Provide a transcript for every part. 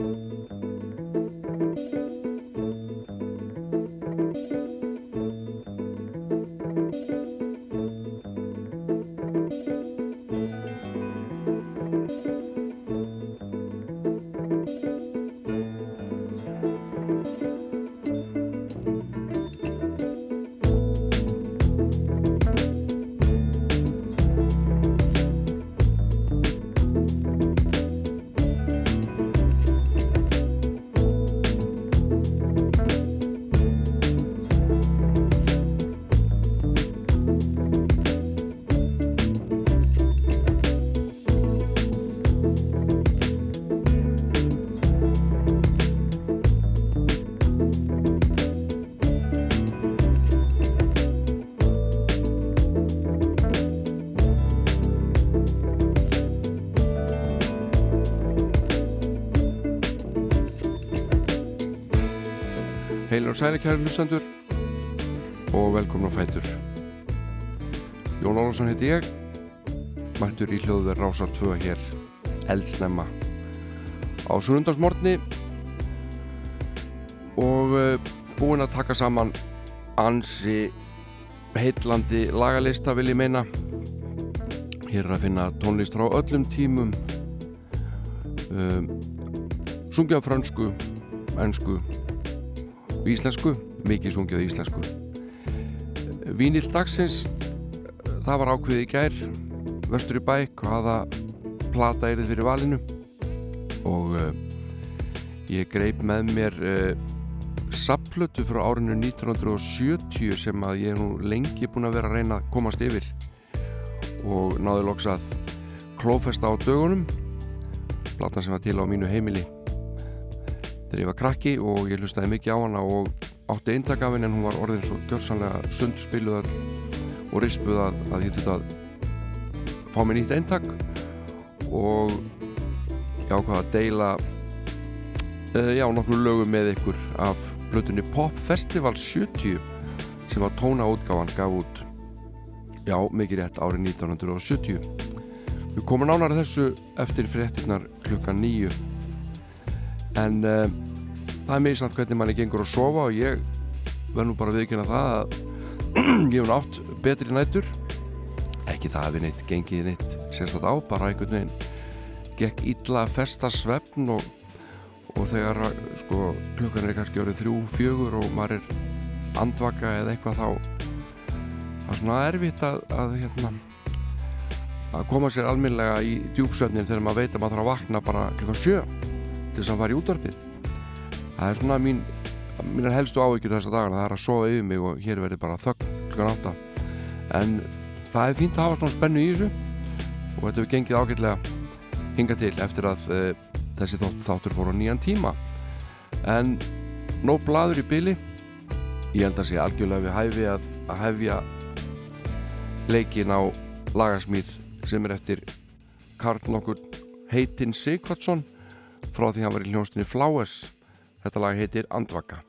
Música Heilir og sæli kæri hlustandur og velkomin á Fætur. Jón Ólafsson heiti ég mættur í hljóðverð Rásar 2 hér eldsnemma á sunnundarsmortni og uh, búinn að taka saman ansi heitlandi lagalista vil ég meina. Hér er að finna tónlist frá öllum tímum um, sungja á fransku ennsku íslensku, mikið sungið íslensku. Vínill dagsins það var ákveðið í gær. Vestur í bæk hvaða plata erið fyrir valinu? Og uh, ég greip með mér uh, sapplötu frá árinu 1970 sem að ég nú lengi búin að vera að reyna að komast yfir. Og náði loks að klófesta á dögunum. Platan sem var til á mínu heimili þegar ég var krakki og ég hlustaði mikið á hana og átti eintak af henni en hún var orðin svo gjörsanlega sundspiluð og rispuð að, ég þurfti að fá mér nýtt eintak og ég ákvaði að deila uh, já, nokkru lögum með ykkur af blötunni Pop Festival 70 sem var tónaútgáfan gaf út já, mikið rétt árið 1970 við komum nánar þessu eftir fréttinnar klukka nýju en uh, það er mjög samt hvernig manni gengur að sofa og ég verð nú bara viðkynna það að ég hef nátt betri nættur ekki það að við neitt gengið neitt sérstaklega á, bara einhvern veginn gekk illa að festa svefn og, og þegar sko klukkan er kannski árið þrjú, fjögur og maður er andvaka eða eitthvað þá það er svona erfitt að, að hérna að koma sér alminlega í djúpsvefnin þegar maður veit að maður þarf að vakna bara klukkan sjö til þess að fara í útvarpið. Það er svona mín mínar helstu áhyggjur þessa dagana. Það er að sofa yfir mig og hér verður bara þögn klukkan átta. En það er fínt að hafa svona spennu í þessu og þetta hefur gengið ágætlega hinga til eftir að uh, þessi þátt, þáttur fór á nýjan tíma. En nóg bladur í byli ég held að sé algjörlega við hæfi að, að hefja leikin á lagarsmýð sem er eftir Karl nokkur heitinn Sigvardsson frá því hann var í hljónstinni Flowers. Þetta lag heitir Andvaka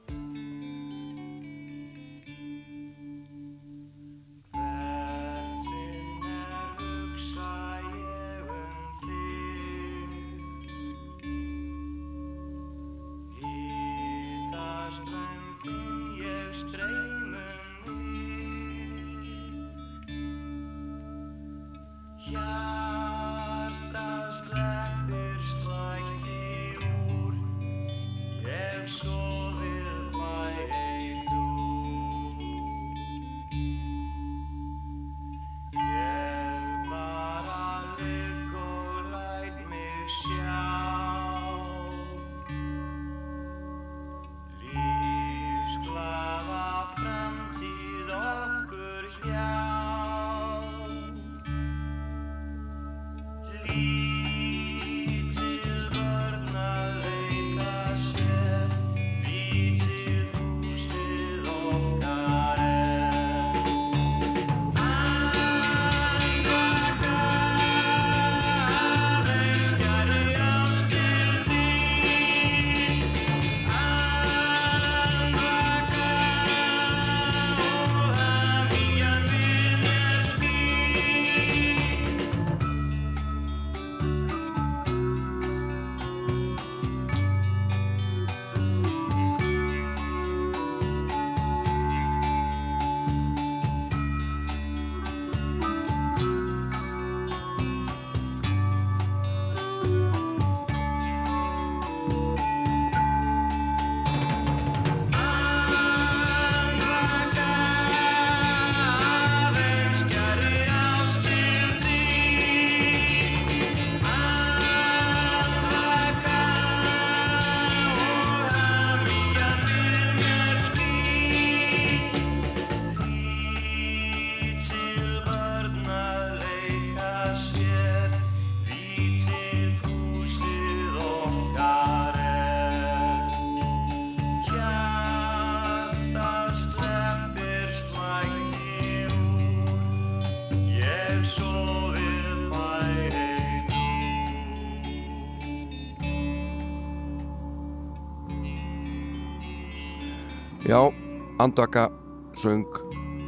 Andaka söng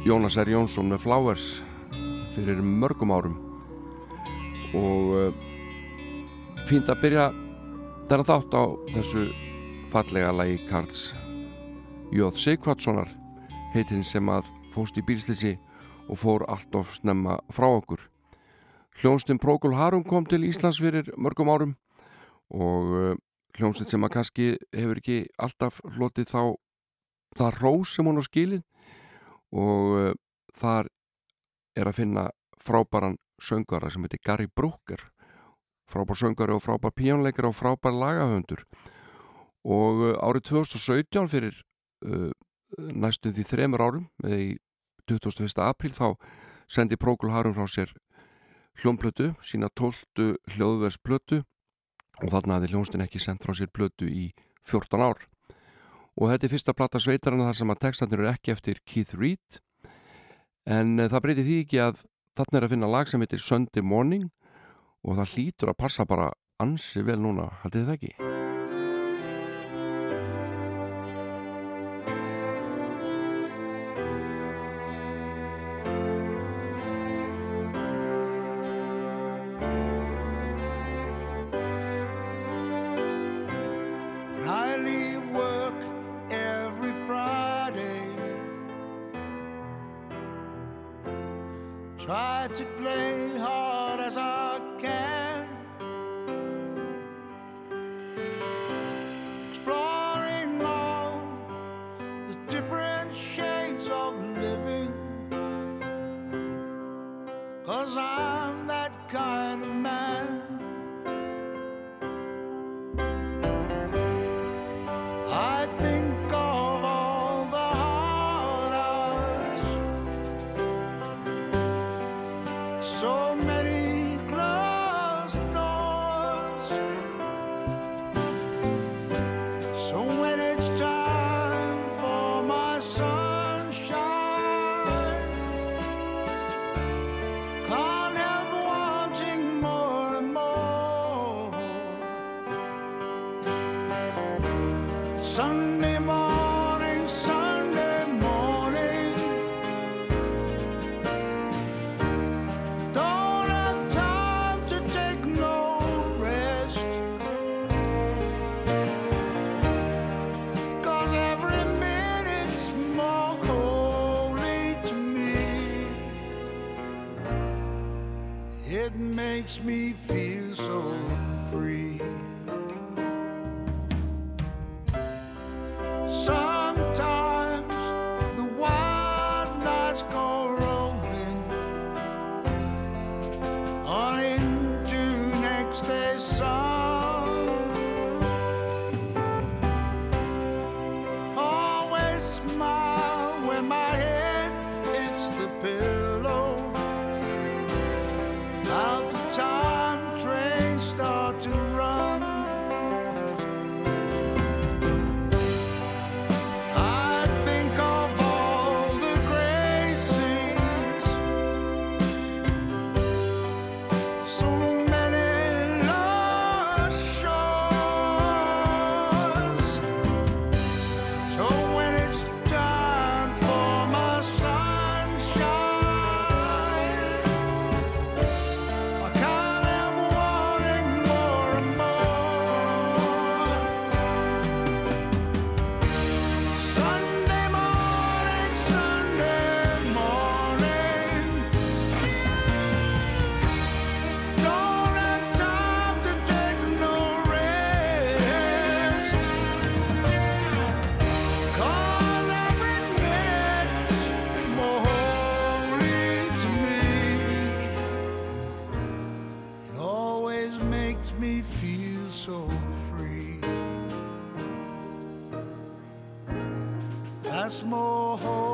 Jónas R. Jónsson með Flowers fyrir mörgum árum. Og uh, fínt að byrja þennan þátt á þessu fallega lagi Karls Jóð Sigvardssonar heitinn sem að fóst í bílslisi og fór allt of snemma frá okkur. Hljónstinn Prókul Harum kom til Íslands fyrir mörgum árum og uh, hljónstinn sem að kannski hefur ekki alltaf hlotið þá það rós sem hún á skilin og uh, þar er að finna frábæran söngara sem heitir Gary Brooker frábær söngari og frábær píjónleikar og frábær lagahöndur og uh, árið 2017 fyrir uh, næstum því þremur árum eða í 21. apríl þá sendi Prókul Harum frá sér hljónplötu, sína tóltu hljóðversplötu og þarna hafði hljónstin ekki sendt frá sér plötu í 14 ár og þetta er fyrsta platta sveitarana þar sem að textatnir eru ekki eftir Keith Reed en uh, það breyti því ekki að þarna er að finna lag sem heitir Sunday Morning og það hlýtur að passa bara ansi vel núna, haldið þið ekki? me feel so free. That's more hope.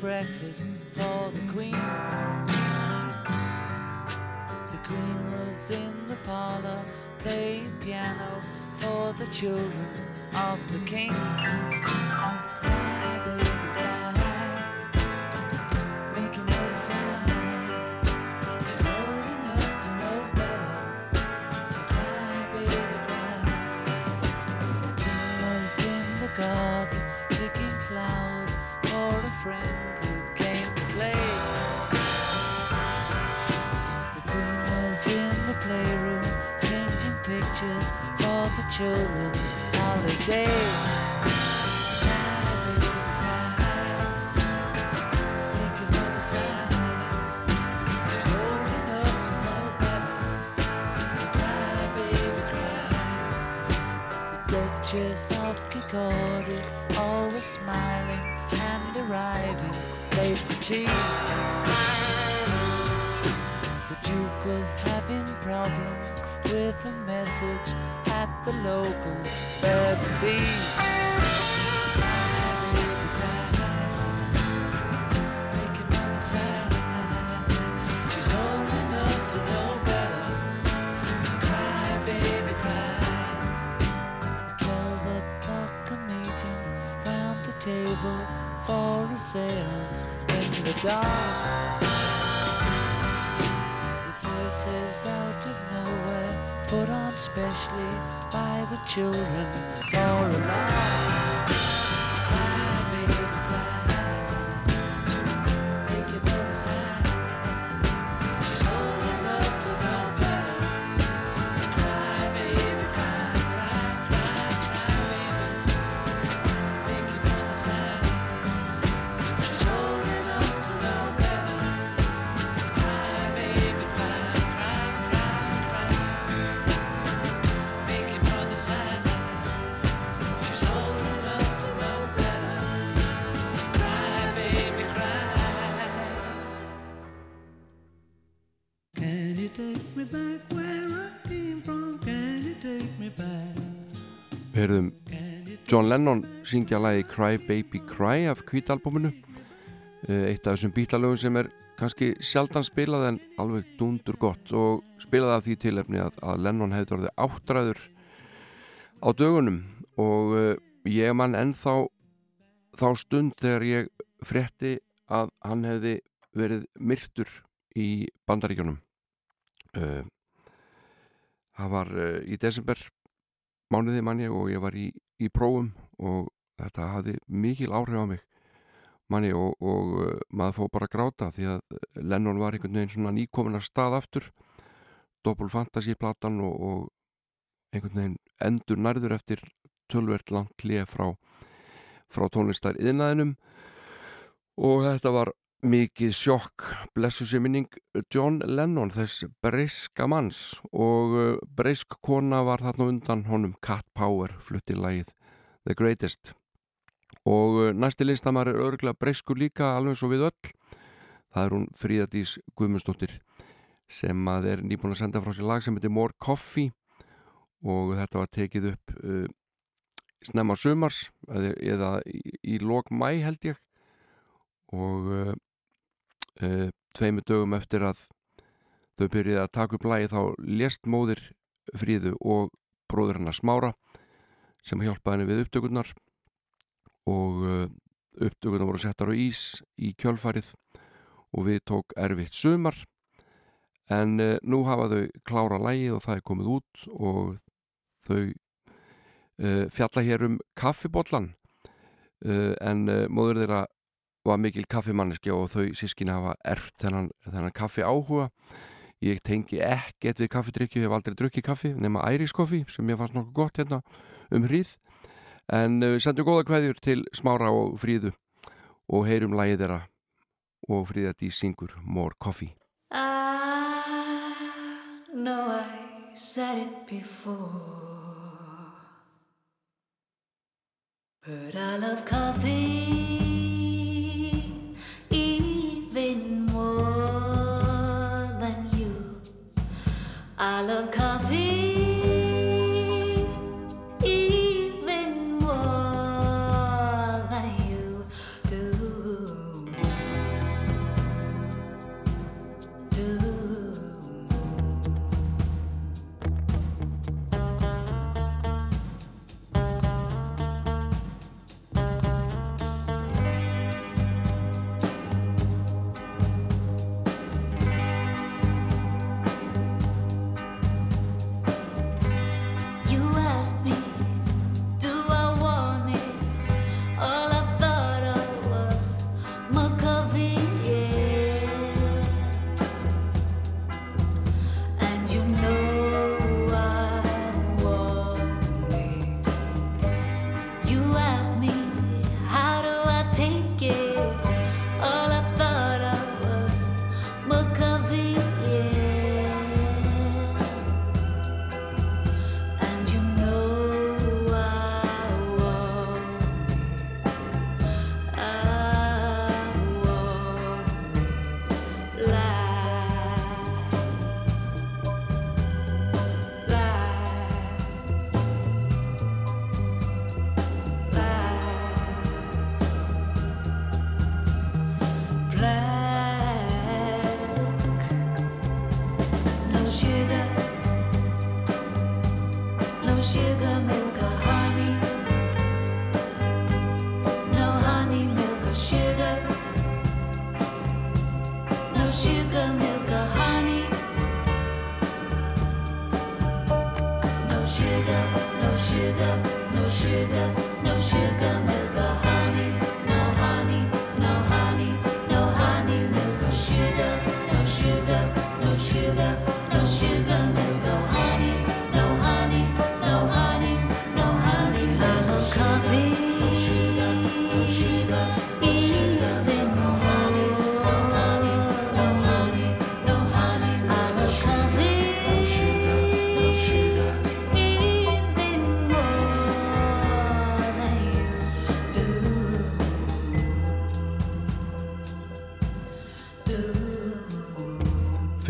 Breakfast for the queen. The queen was in the parlor playing piano for the children of the king. By the children John Lennon syngja lagi Cry Baby Cry af kvítalbuminu eh, eitt af þessum bítlalögum sem er kannski sjaldan spilað en alveg dundur gott og spilað af því tilefni að, að Lennon hefði orðið áttræður á dögunum. Og uh, ég mann ennþá þá stund þegar ég frétti að hann hefði verið myrtur í bandaríkjónum uh, það var í desember mánuði manni og ég var í, í prófum og þetta hafði mikil áhrif á mig. Manni og, og uh, maður fóð bara gráta því að Lennon var einhvern veginn svona nýkomin að stað aftur. Double Fantasy platan og, og einhvern veginn endur nærður eftir tölvert langt lið frá, frá tónlistar yðnaðinum og þetta var mikið sjokk. Blessu sér minning John Lennon þess breyska manns. Og uh, breysk kona var þarna undan honum. Cat Power flutti lagið The Greatest. Og uh, næsti listamar er örgulega breyskur líka alveg svo við öll. Það er hún Fríðadís Guðmundsdóttir sem að er nýbúin að senda frá sér lag sem heitir More Coffee. Og þetta var tekið upp uh, snemma sumars eða, eða í, í lok mæ held ég. Og uh, uh, tveimu dögum eftir að þau byrjuði að taka upp lagi þá lést móðir Fríðu og bróður hennar Smára sem hjálpaði henni við upptökurnar. Og uh, upptökurna voru settar á ís í kjölfarið og við tók erfitt sumar. En uh, nú hafa þau klára lægi og það er komið út og þau fjalla hér um kaffibotlan en móður þeirra var mikil kaffimanniski og þau sískin hafa erft þennan, þennan kaffi áhuga. Ég tengi ekkert við kaffidrykju, ég hef aldrei drukkið kaffi nema æriskoffi sem ég fannst nokkuð gott hérna um hríð. En við uh, sendum góða kveðjur til Smára og Fríðu og heyrum lægið þeirra og Fríða dí syngur More Coffee. I know I said it before But I love coffee I love coffee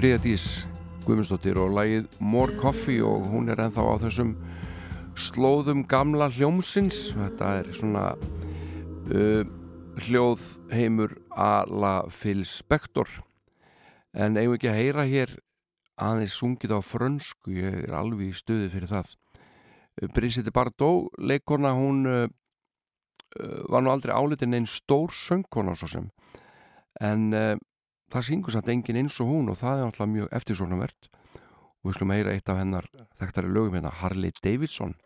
Fríðadís Guðmundsdóttir og lagið More Coffee og hún er enþá á þessum slóðum gamla hljómsins. Þetta er svona uh, hljóð heimur ala Phil Spector. En eigum ekki að heyra hér aðeins sungið á frönsku? Ég er alveg í stuði fyrir það. Brigitte Bardot leikona hún uh, uh, var nú aldrei álitin einn stór söngkona svo sem. En uh, það syngur samt engin eins og hún og það er alltaf mjög eftirsóknarvert. Og við slum heyra eitt af hennar þekktari lögum hérna Harley Davidson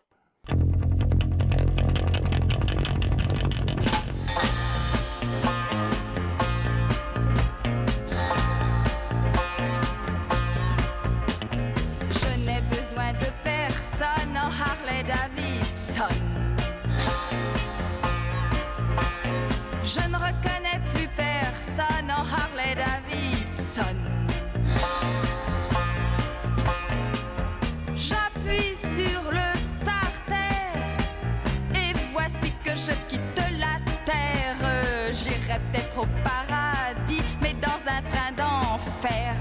Davidson. J'appuie sur le starter et voici que je quitte la terre. J'irai peut-être au paradis, mais dans un train d'enfer.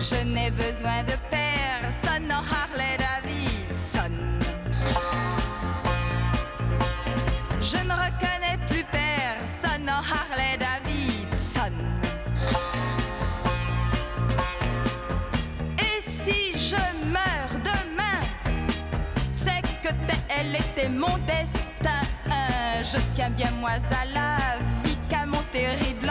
Je n'ai besoin de personne en Harley Davidson. Je ne reconnais elle était mon destin. Je tiens bien moi à la vie qu'à mon terrible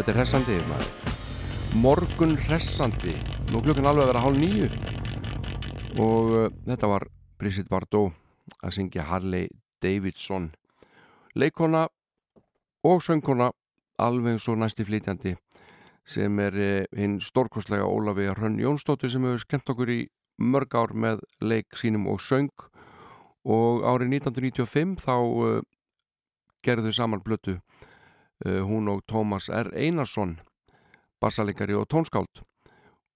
þetta er hressandi. Morgun hressandi. Nú klukkan alveg að vera hálf nýju og uh, þetta var Brigitte Bardot að syngja Harley Davidson. Leikona og söngkona alveg og næsti flytjandi sem er uh, hinn stórkostlega Ólafi Hrönn Jónsdóttir sem hefur skemmt okkur í mörg ár með leik sínum og söng. Og árið 1995 þá uh, gerðu þau saman blötu hún og Tómas R. Einarsson bassalegari og tónskáld.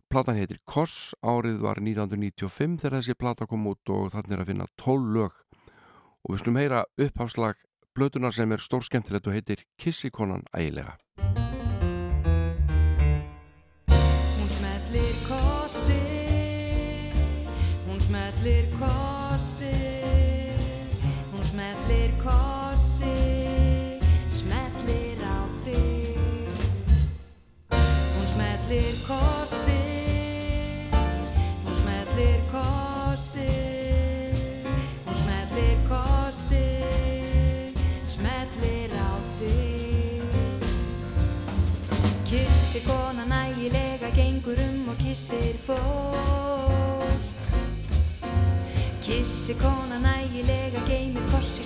Platan heitir Koss árið var 1995 þegar þessi plata kom út og þannig er að finna 12 lög. Og við slum heyra upphafslag blötunar sem er stór skemmtilegt og heitir Kissikonan ægilega. Hún smetlir kossi Hún smetlir kossi Hún smetlir kossi Hún smetlir kossi Hún smetlir kossi Hún smetlir kossi Smetlir á þig. Kissi kona nægilega gengur um og kissir fólk. Kissi kona nægilega geymir koss í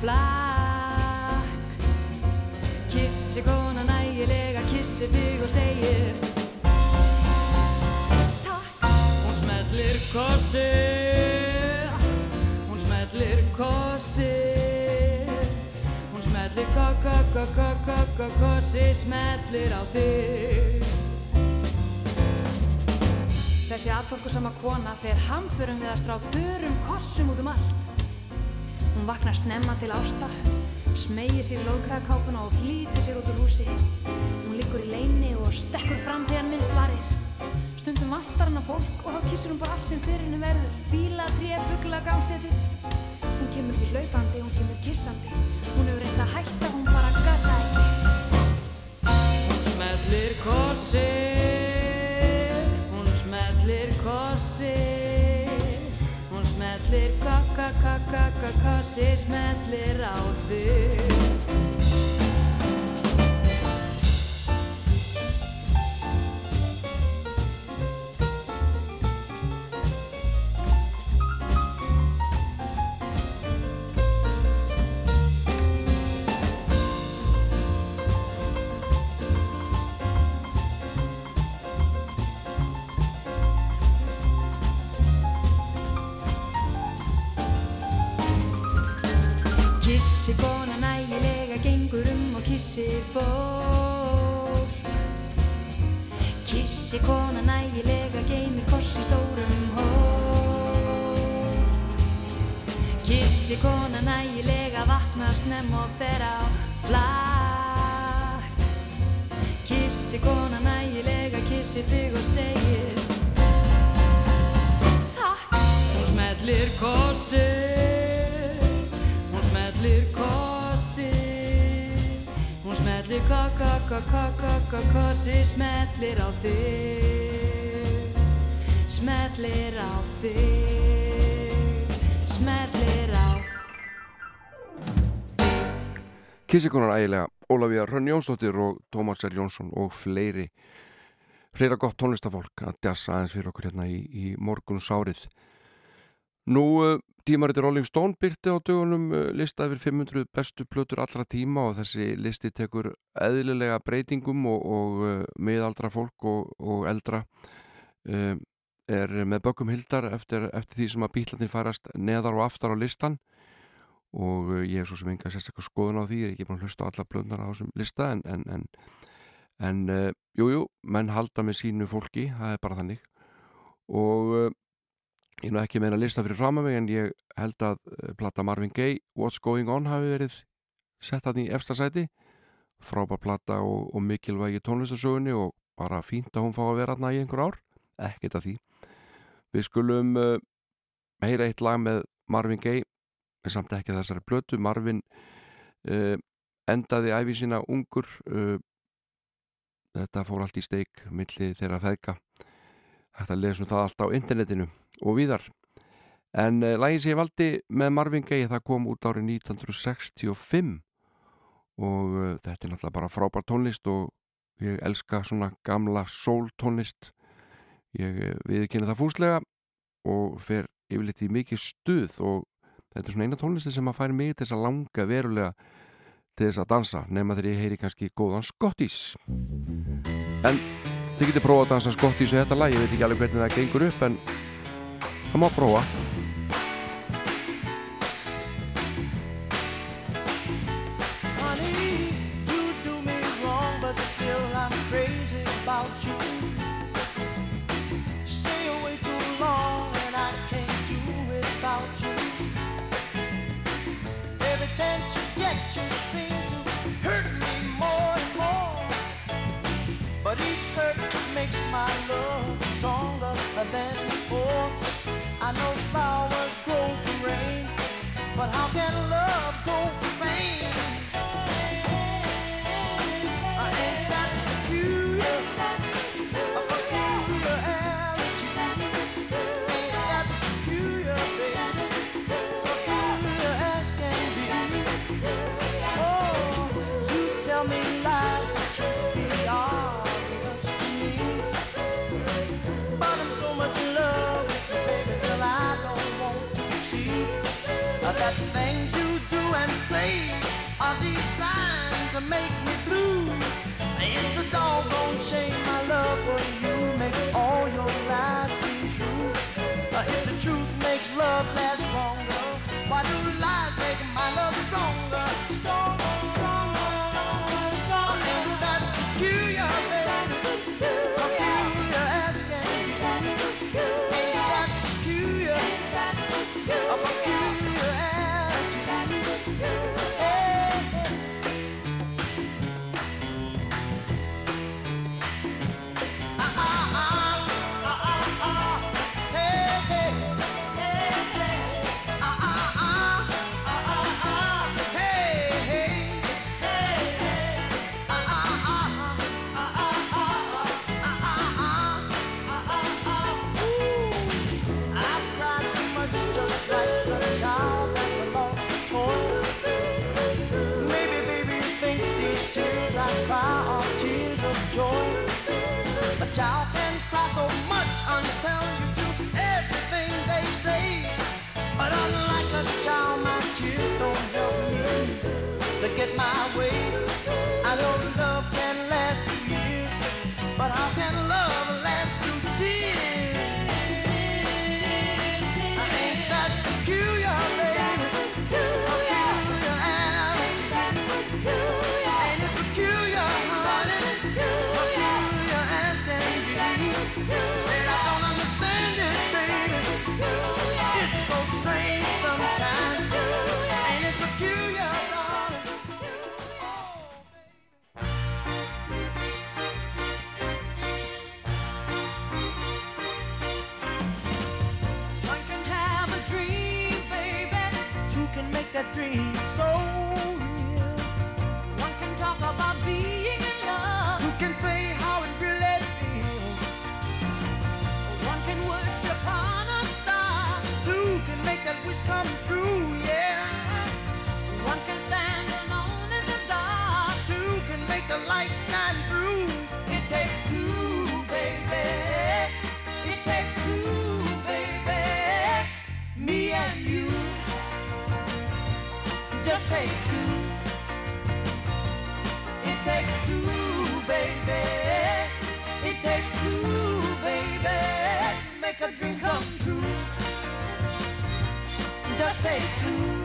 flakk. Kissi kona nægilega kissir þig og segir Takk. Hún smellir kossi. Hún smellir kossi. Hún smellir kossi smellir á þig. Þessi aðtorkusama kona fer hamförum við að strá þörum kossum út um allt Hún vaknar snemma til ásta smegir sér lóðkræðkápuna og flýtir sér út úr húsi. Hún liggur í leini og stekkur fram þegar minnst varir. Stundum vantar hann að fólk og þá kissur hún bara allt sem fyrir henni verður. Bíla, tré, fuggla, gangstetir. Hún kemur ekki hlaupandi, hún kemur kissandi. Hún hefur reynt að hætta, hún bara gata ekki. Hún smellir kossi Hún smellir kossi Hún smellir kakka kakka kakka kossi smellir á þig kissir fólk. Kissi kona nægilega geymir koss í stórum hól Kissi kona nægilega vaknar snemm og fer á flakk. Kissi kona nægilega kissir þig og segir Takk. Hún smellir kossi Hún smellir kossi Kakka kossi smellir á þig. Smellir á þig. Smellir á Kissikonar ægilega. Ólafía Hrönn Jónsdóttir og Tómas R. Jónsson og fleiri. Fleira gott tónlistafólk að djassa aðeins fyrir okkur hérna í, í morguns árið Nú, tímariti Rolling Stone byrti á dögunum uh, lista yfir 500 bestu plötur allra tíma og þessi listi tekur eðlilega breytingum og, og uh, miðaldra fólk og, og eldra uh, er með bökum hildar eftir, eftir því sem að bílarnir farast neðar og aftar á listan. Og ég hef svo sem enga sérstaklega skoðun á því, ég er ekki búin að hlusta á alla blöndar á þessum lista en en, en, en uh, jú, menn halda með sínu fólki, það er bara þannig. Og ég nú ekki meina að lista fyrir fram að mig en ég held að uh, plata Marvin Gaye What's Going On hafi verið sett hann í efsta sæti. Frábær plata og, og mikilvægi tónlistasögunni og bara fínt að hún fá að vera hann í einhver ár, ekkert að því. Við skulum uh, heyra eitt lag með Marvin Gaye en samt ekki að þessari blötu Marvin uh, endaði æfi sína ungur uh, þetta fór allt í steik milli þeirra feðka hægt að lesa um það allt á internetinu og víðar. En uh, lagi sem ég valdi með Marvin Gaye það kom út árið 1965 og uh, þetta er náttúrulega bara frábær tónlist og ég elska svona gamla soul tónlist ég uh, viðkynna það fúslega og fer yfirleitt í mikið stuð og þetta er svona eina tónlisti sem að færi mig til þess að langa verulega til þess að dansa nema þegar ég heyri kannski góðan skottís en þið getur prófað að dansa skottís og þetta lag, ég veit ekki alveg hvernig það gengur upp en það má prófa child can cry so much until you do everything they say. But unlike a child, my tears don't help me to get my way. I know love light shine through. It takes two, baby. It takes two, baby. Me and you. Just take two. It takes two, baby. It takes two, baby. Make a dream come true. Just take two.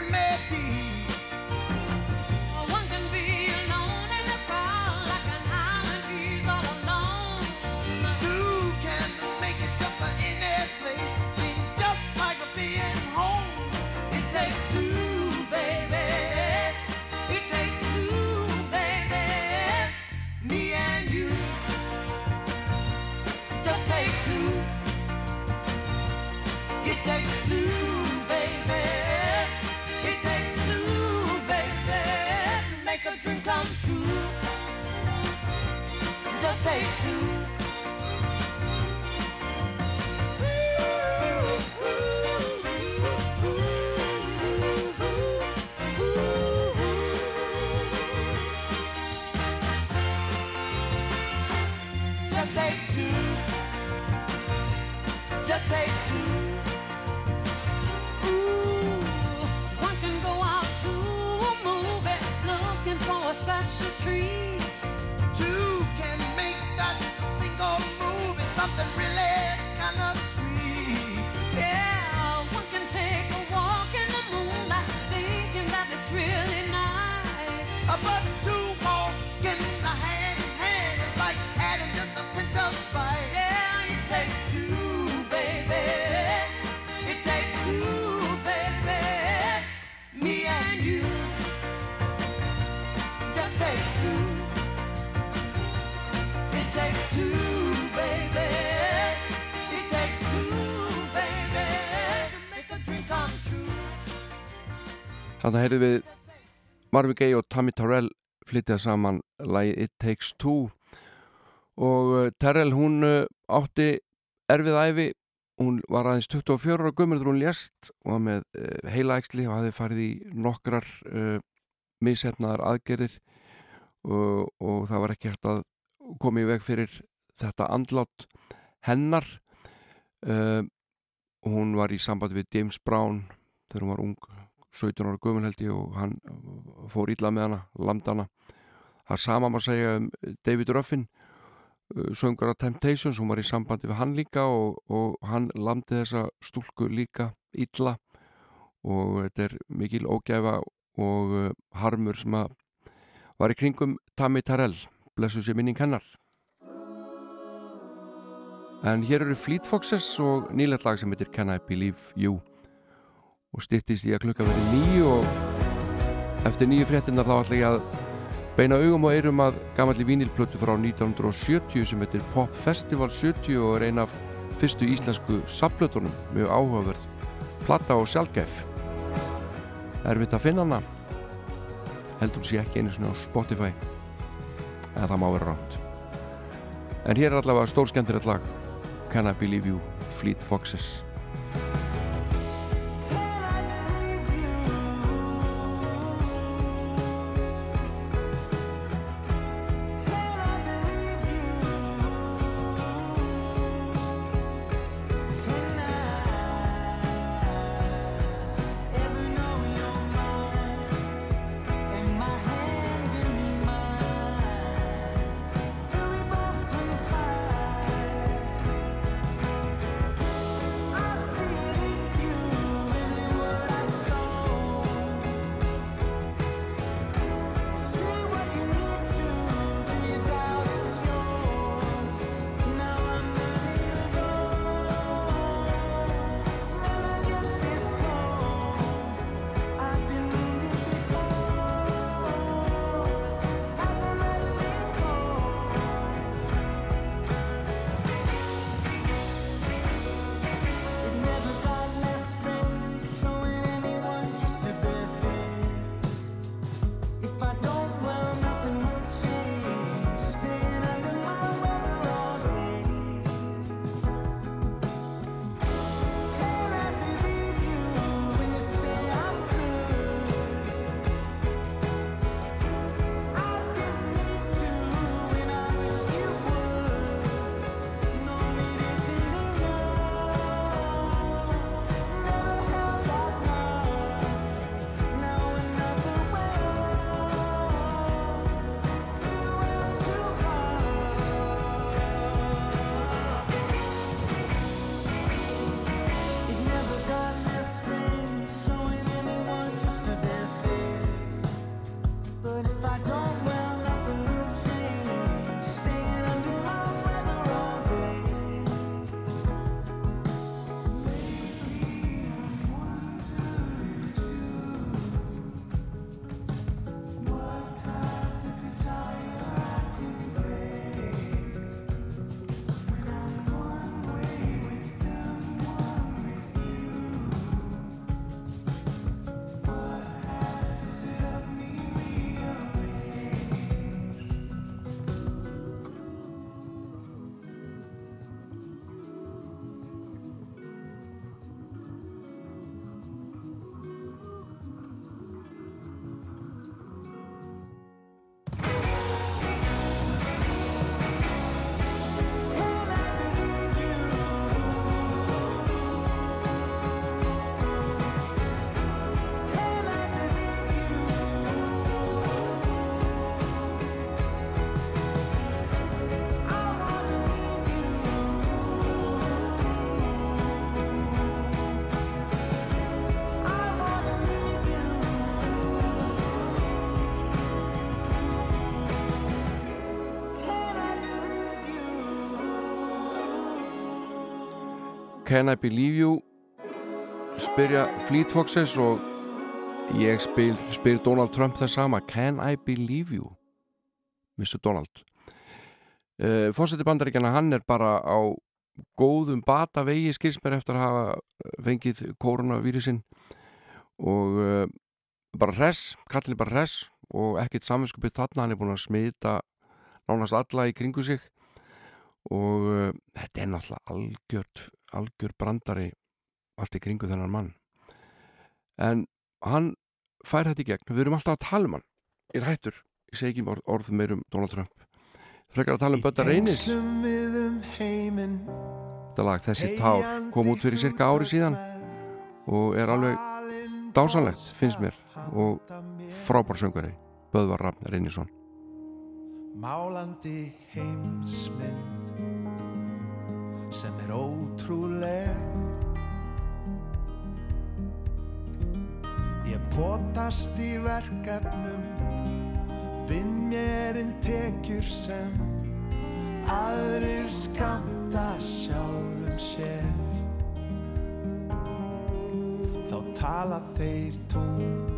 Remedy. Come true. Just take two. Þannig heyrðum við Marvin Gaye og Tammy Terrell flyttið saman lagi It Takes Two. Og uh, Terrell hún uh, átti erfið æfi hún var aðeins 24 ára gömur þegar hún lést og var með uh, heilaæksli og hafði farið í nokkrar uh, missetnaðar aðgerðir. Og, og það var ekki hægt að koma í veg fyrir þetta andlátt hennar. Uh, hún var í samband við James Brown þegar hún var ung 17 ára gömul held ég og hann fór illa með hana, lamd hana. Það sama maður segja um David Ruffin söngur af Temptations, hún var í sambandi við hann líka og, og hann lamdi þessa stúlku líka illa. Og þetta er mikil ógæfa og harmur sem að var í kringum Tammy Terrell blessu sér minning hennar. En hér eru Fleet Foxes og nýlegt lag sem heitir Can I Believe You og styttist í að klukka verið nýju og eftir nýju fréttinnar þá ætla ég að beina augum og eirum að gamalli vínilplötu frá 1970 sem heitir Pop Festival 70 og er ein af fyrstu íslensku sapplötunum mjög áhugaverð platta og sjálfgæf erfitt að finna hana. Heldur sé ekki einu svona á Spotify. Eða það má vera rátt en hér er allavega stór skemmtilegt lag. Can I Believe You, Fleet Foxes Can I Believe You? Spyrja Fleet Foxes og ég spyr, spyr Donald Trump það sama. Can I Believe You? Mr. Donald. Uh, Fórseti bandaríkjana hann er bara á góðum bata vegi skilsmer eftir að hafa fengið koronavírusin og uh, bara res, kallin bara res og ekkert saminskupið þarna. Hann er búin að smita nánast alla í kringu sig. Og uh, þetta er náttúrulega algjört algjör brandari allt í kringu þennan mann. En hann fær þetta í gegn. Við erum alltaf að tala um hann. Ég er hættur, ég segi ekki orð, orð meirum Donald Trump. Frekar að tala um Bötta Reynis. þetta lag Þessi tár kom út fyrir cirka ári síðan og er alveg dásanlegt finnst mér og frábársöngari Böðvar Rafn Reynisson. Málandi heimsmynd sem er ótrúleg. Ég potast í verkefnum vinn mér inn tekjur sem aðrir skamta sjálfum sér. Þá tala þeir tungum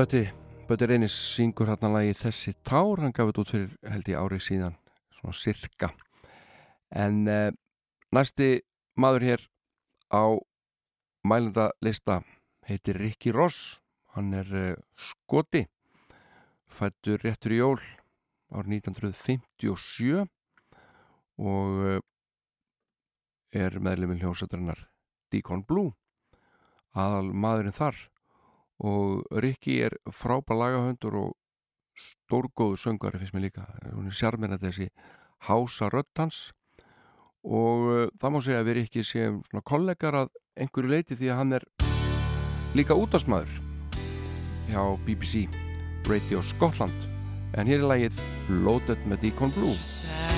Bötti, Bötti Reynis syngur hérna lagi þessi tár, hann gaf þetta út fyrir held ég árið síðan, svona sirka. En uh, næsti maður hér á mælendalista heitir Ricky Ross. Hann er uh, skoti fættur réttur í jól árið 1957 og uh, er meðluminn hljósættarinnar Deacon Blue. Aðal maðurinn þar og Rikki er frábær lagahöndur og stórgóðu söngari finnst mér líka. Hún er sjarmir að þessi hása rödd hans. Og uh, það má segja að við Rikki séum svona kollegar að einhverju leiti því að hann er líka útastmaður hjá BBC Radio Scotland. En hér er lagið Loaded með Deacon Blue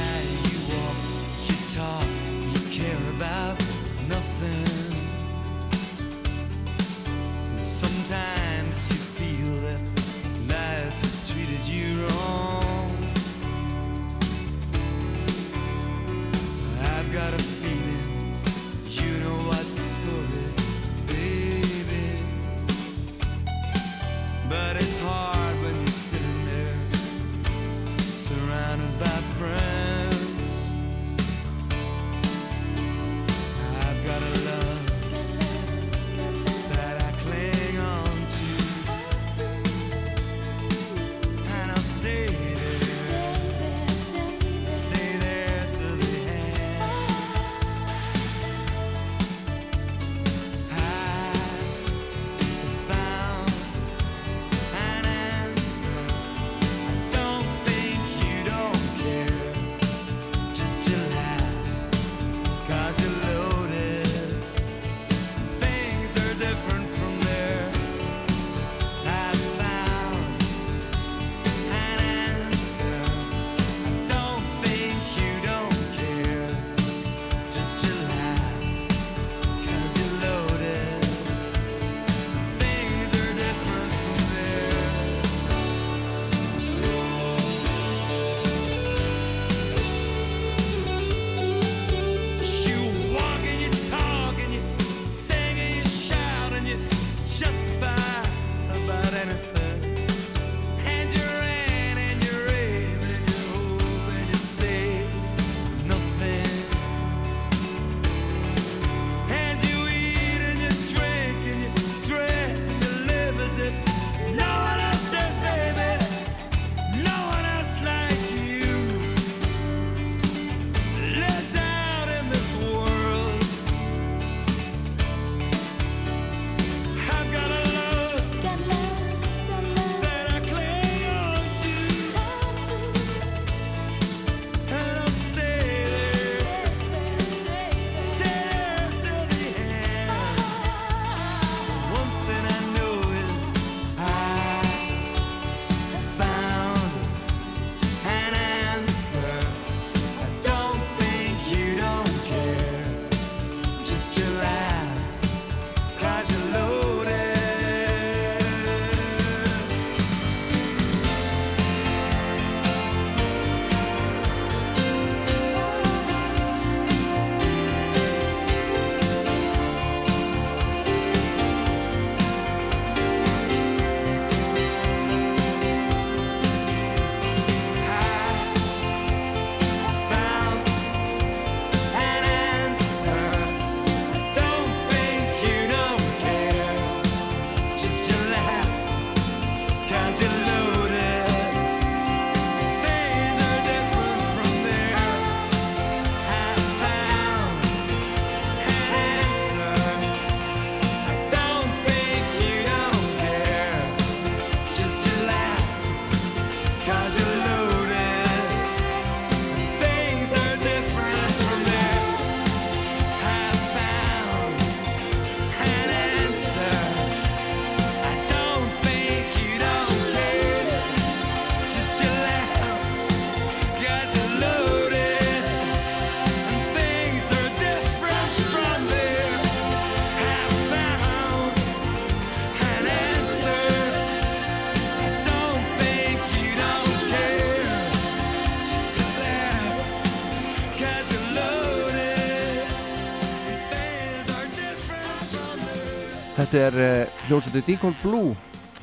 Þetta er uh, hljómsveitir Deacon Blue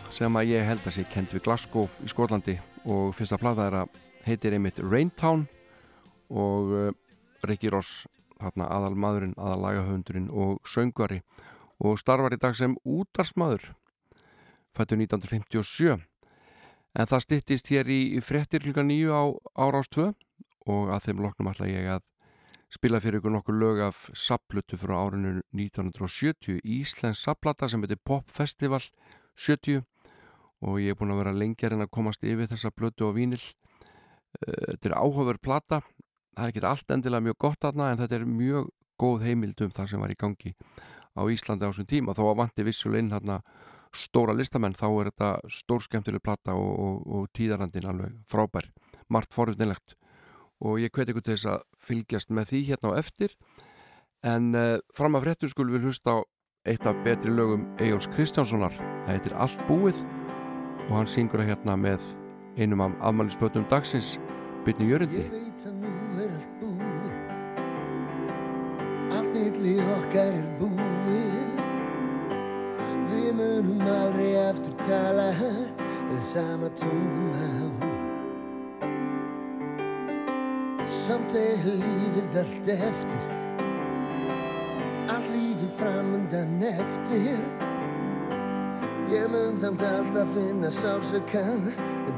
sem að ég held að sé kent við Glasgow í Skólandi og fyrsta plata er að heitir einmitt Raintown. Og uh, Ricky Ross hérna, aðal maðurinn, aðal lagahöfundurinn og söngvari. Og starfar í dag sem útarsmaður fættu 1957 en það stittist hér í, frettir klukka nýju á árás 2 og að þeim loknum ætla ég að spila fyrir ykkur nokkur lög af saplutu frá árinu 1970 Íslensk saplata sem heitir Pop Festival 70 og ég er búin að vera lengjar en að komast yfir þessa blötu og vínil eh, þetta er áhugaverð plata. Það er ekki allt endilega mjög gott aðna en þetta er mjög góð heimild um það sem var í gangi á Íslandi á þessum tíma. Þó að vanti vissuleg inn hérna stóra listamenn þá er þetta stór skemmtileg plata og, og, og tíðarandin alveg frábær. Margt forutnilegt og ég hveti ykkur til þess að fylgjast með því hérna á eftir. En uh, fram af fréttum skulum við hlusta á eitt af betri lögum Egil's Kristjánssonar. Það heitir Allt búið og hann syngur að hérna með einum af afmælisbötum dagsins Byrni Jörgindi Ég veit að nú er allt búið. Allt milli okkar er búið. Við munum aldrei aftur tala. Við sama tungumál Samt er lífið allt eftir. Allt lífið framundan eftir. Ég mun samt alltaf finna sálsökan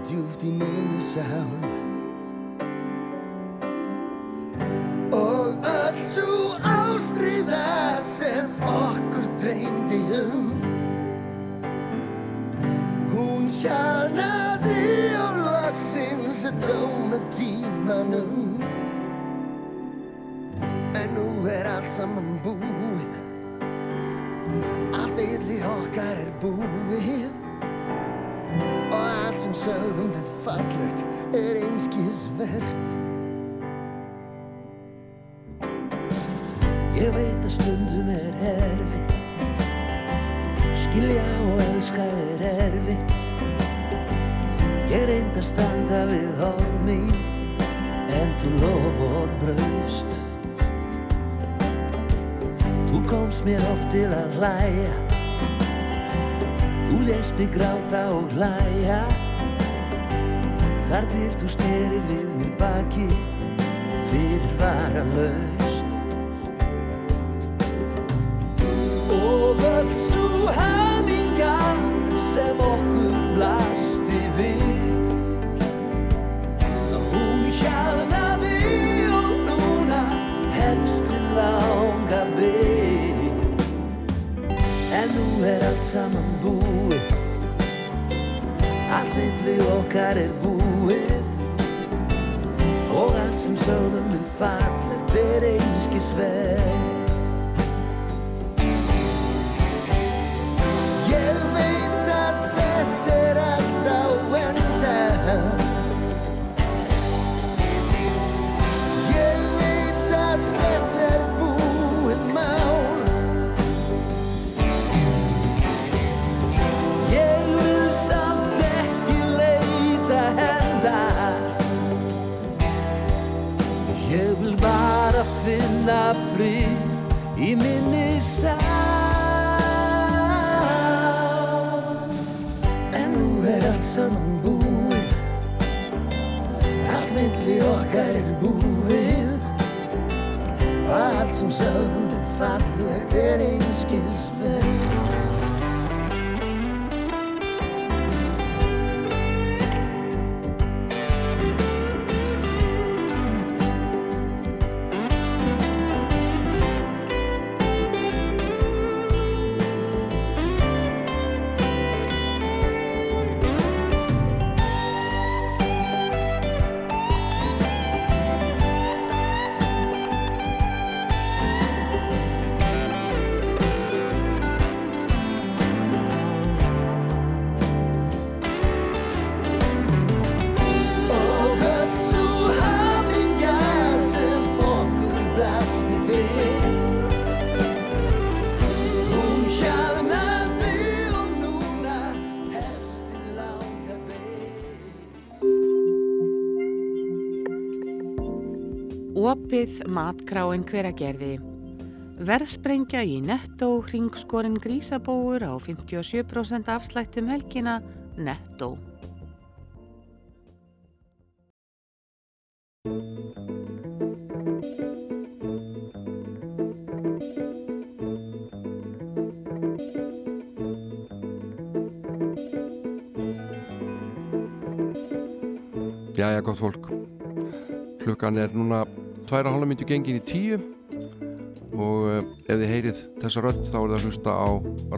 Djúft í minni sál. Dreymdi um Hún hjarnaði og loksins dóma tímanum. En nú er allt saman búið. Allt milli okkar er búið. Og allt sem sögðum við fallegt er einskisvert Ég veit að stundum er erfitt. Skilja og elska er erfitt Ég reynd að standa við orð mín En þú lofur braust. Þú komst mér oft til að hlæja. Þú lést mig gráta og hlæja. Þar til þú snerir við mér baki. Fyrir fara okkar er búið. Og allt sem sögðum við fallegt er einskisverð Ég Opið matkráin hveragerði. Verðsprengja í Netto, hringskorinn grísabóur á 57% afslættum helgina Netto. Jæja, gott fólk. Klukkan er núna tværa hálfa myndu gengin í tíu og uh, ef þið heyrið þessa rödd þá er það að hlusta á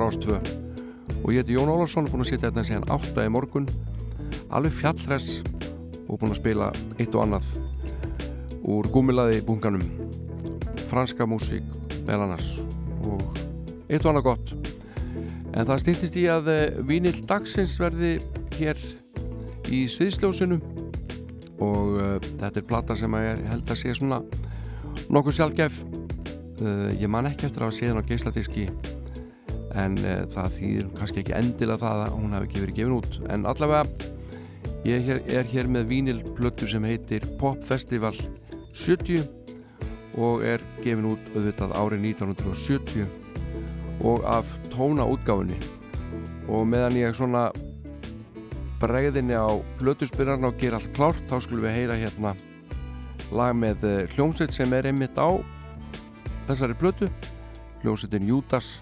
Rástvö. Og ég heiti Jón Ólafsson, búin að sitja hérna síðan átta í morgun, alveg fjallræs og búin að spila eitt og annað úr gúmilaði bunkanum, franska músík meðal annars og eitt og annað gott. En það stýttist í að uh, Vínill dagsins verði hér í sviðsljósinu og uh, þetta er plata sem að ég held að sé svona nokkuð sjálfgef uh, ég man ekki eftir að sé það á geisladiski en uh, það þýðir kannski ekki endilega það að hún hafi ekki verið gefin út. En allavega ég er hér, er hér með vínilplötu sem heitir Pop Festival 70 og er gefin út auðvitað árið 1970 og af tóna útgáfinni og meðan ég svona bregðinni á blötuspyrjarna og gera allt klárt þá skulum við heyra hérna lag með eh, hljómsveit sem er einmitt á þessari blötu hljómsveitin Júdas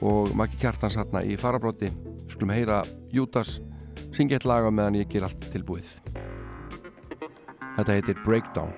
og Maggi Kjartans hérna í farabróti skulum heyra Júdas syngja eitt lag á meðan ég ger allt tilbúið. Þetta heitir Breakdown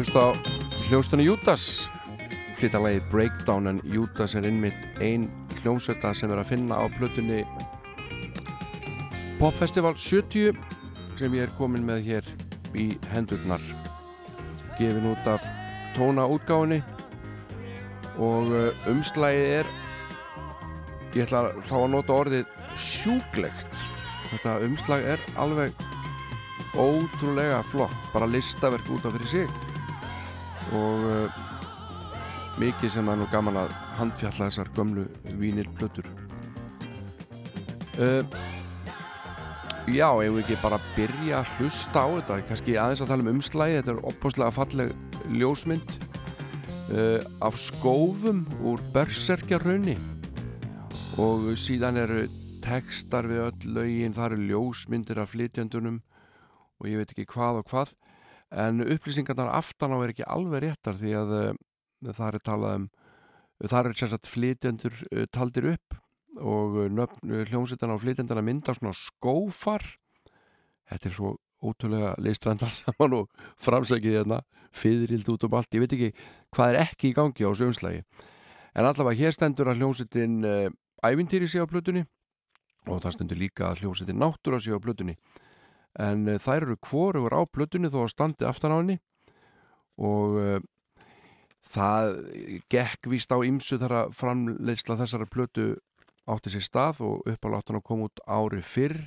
að hlusta á hljómsdunni Júdas. Flytta lagið Breakdown en Júdas er innmitt ein hljómsveita sem er að finna á plötunni Popfestival 70 sem ég er komin með hér í hendurnar. Gefin út af tóna útgáfinni og uh, umslægið er ég ætla þá að nota orðið sjúklegt. Þetta umslag er alveg ótrúlega flott. Bara listaverk út af fyrir sig og uh, mikið sem er nú gaman að handfjalla þessar gömlu vínirplötur uh, Já, ef við ekki bara byrja að hlusta á þetta? Kannski aðeins að tala um umslægi þetta er opposlega falleg ljósmynd uh, af skófum úr berserkjarraunni og síðan eru tekstar við öll lögin, það eru ljósmyndir af flytjandunum og ég veit ekki hvað og hvað en upplýsingarnar aftan á er ekki alveg réttar því að uh, það er talað um það er sérstaklega flytjandur uh, taldir upp og nöfn hljómsveitan á flytjandana mynda svona skófar. Þetta er svo ótrúlega leistrændal saman og framsækið hérna fyriриld út um allt, ég veit ekki hvað er ekki í gangi á sögumslægi en allavega hér stendur að hljómsveitin ævintýri sé á plötunni og það stendur líka að hljómsveitin náttúra sé á plötunni en uh, þær eru kvorugur á plötunni þó að standi aftan á henni. Og uh, það gekk víst á ymsu þar að framleysla þessara plötu átti sér stað og uppaláttan að koma út ári fyrr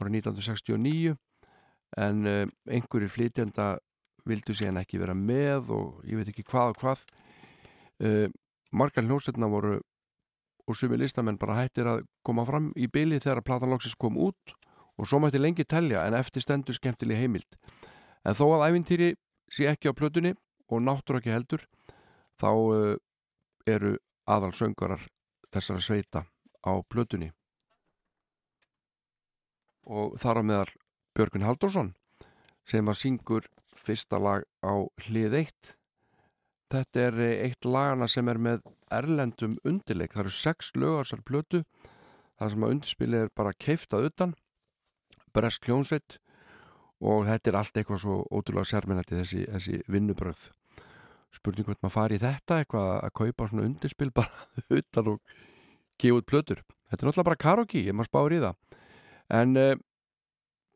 árið 1969 en uh, einhverjir flytjanda vildu síðan ekki vera með og ég veit ekki hvað og hvað. Uh, margar hljósetna voru og sumi listamenn bara hættir að koma fram í byli þegar platanlóksis kom út og svo mætti lengi telja en eftir stendur skemmtileg heimild. En þó að æfintýri sé ekki á plötunni og náttúr ekki heldur þá uh, eru aðal söngarar þessara sveita á plötunni. Og þar á meðal Björgun Haldursson sem að syngur fyrsta lag á hlið eitt. Þetta er eitt lagana sem er með erlendum undirleik, það eru sex lögarsar plötu, það sem að undirspilið er bara keiftað utan bresk hljónsveit og þetta er allt eitthvað svo ótrúlega sérmennandi þessi, þessi vinnubröð spurning hvort maður fari í þetta eitthvað að kaupa svona undirspil bara utan og gefa út plötur. Þetta er náttúrulega bara karaoke, ég maður spáir í það. En uh,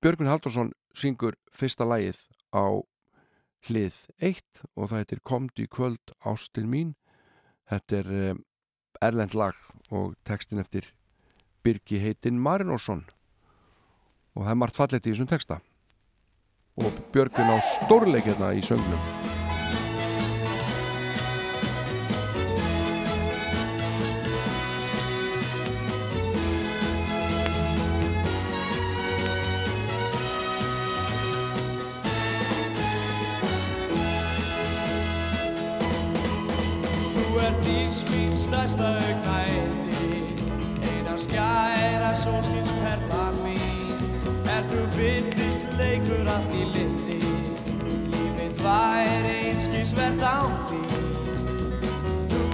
Björgun Haldursson syngur fyrsta lægið á hlið 1 og það heitir Komdu í kvöld ástin mín. Þetta er uh, erlend lag og textin eftir Birgi heitin Marinósson og það er margt fallet í þessum texta. Og Björgun á stórleik hérna í söngnum. Þú ert lífs mín stærsta augnæti Einar skæra sólskins perla Er byrtist leikur allt í lindi Lífið væri einskis verð án þín. Þú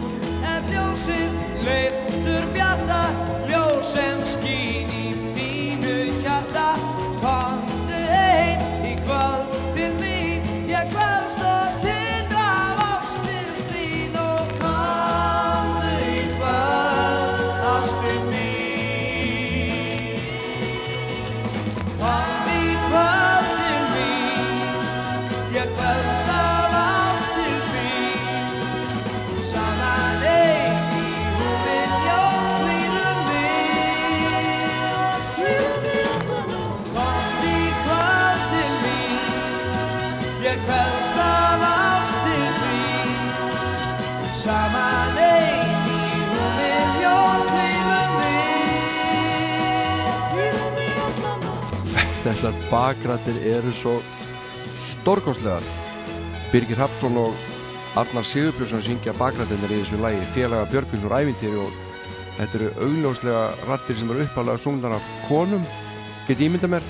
ert ljósið, leiftur bjarta þessar bakrættir eru svo stórkostlegar. Birgir Hapsson og Arnar Sigurbjörnsson syngja bakrættinir í þessu lægi félaga Björgvins úr ævintýri og þetta eru augljóslega rattir sem eru uppalega sungnar af konum. Get ég mynda mér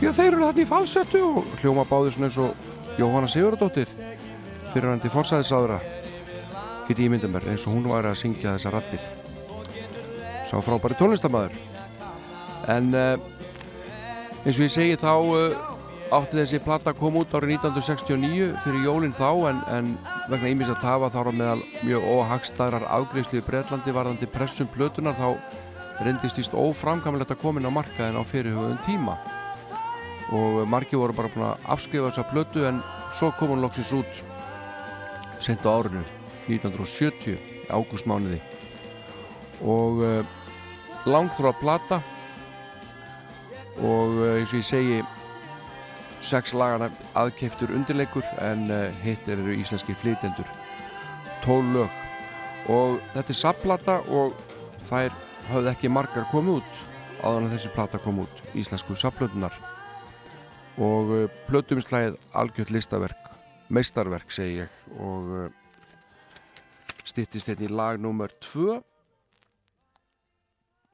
því að þeir eru þarna í falsettu og hljóma báður svona eins og Jóhanna Sigurðardóttir fyrir hann til forsæðisáðura get ég mynda mér eins og hún var að syngja þessar rattir sá frábæri tónlistamæður en uh, eins og ég segi þá uh, átti þessi platta að koma út árið 1969 fyrir jólinn þá en, en vegna ímis að tafa þá á meðal mjög óhagstæðrar afgreyslu í Breitlandi varðandi pressum plötunar þá reyndist víst óframkamlegt að komin á markaðin á fyrirhugum tíma. Og margi voru bara búin að afskrifa þessa plötu en svo kom hún loksins út sent á árinu 1970 ágústmániði og uh, langþróa plata og uh, eins og ég segi sex lagana aðkeiftur undirleikur en uh, hitt eru íslenski flytjendur. Tól lög. Og þetta er sapplata og þær hafði ekki margar komið út áður en þessi plata kom út íslensku sapplötunar og uh, plötuminslægið algjört listaverk meistarverk segi ég. Og stittist þetta í lag nummer 2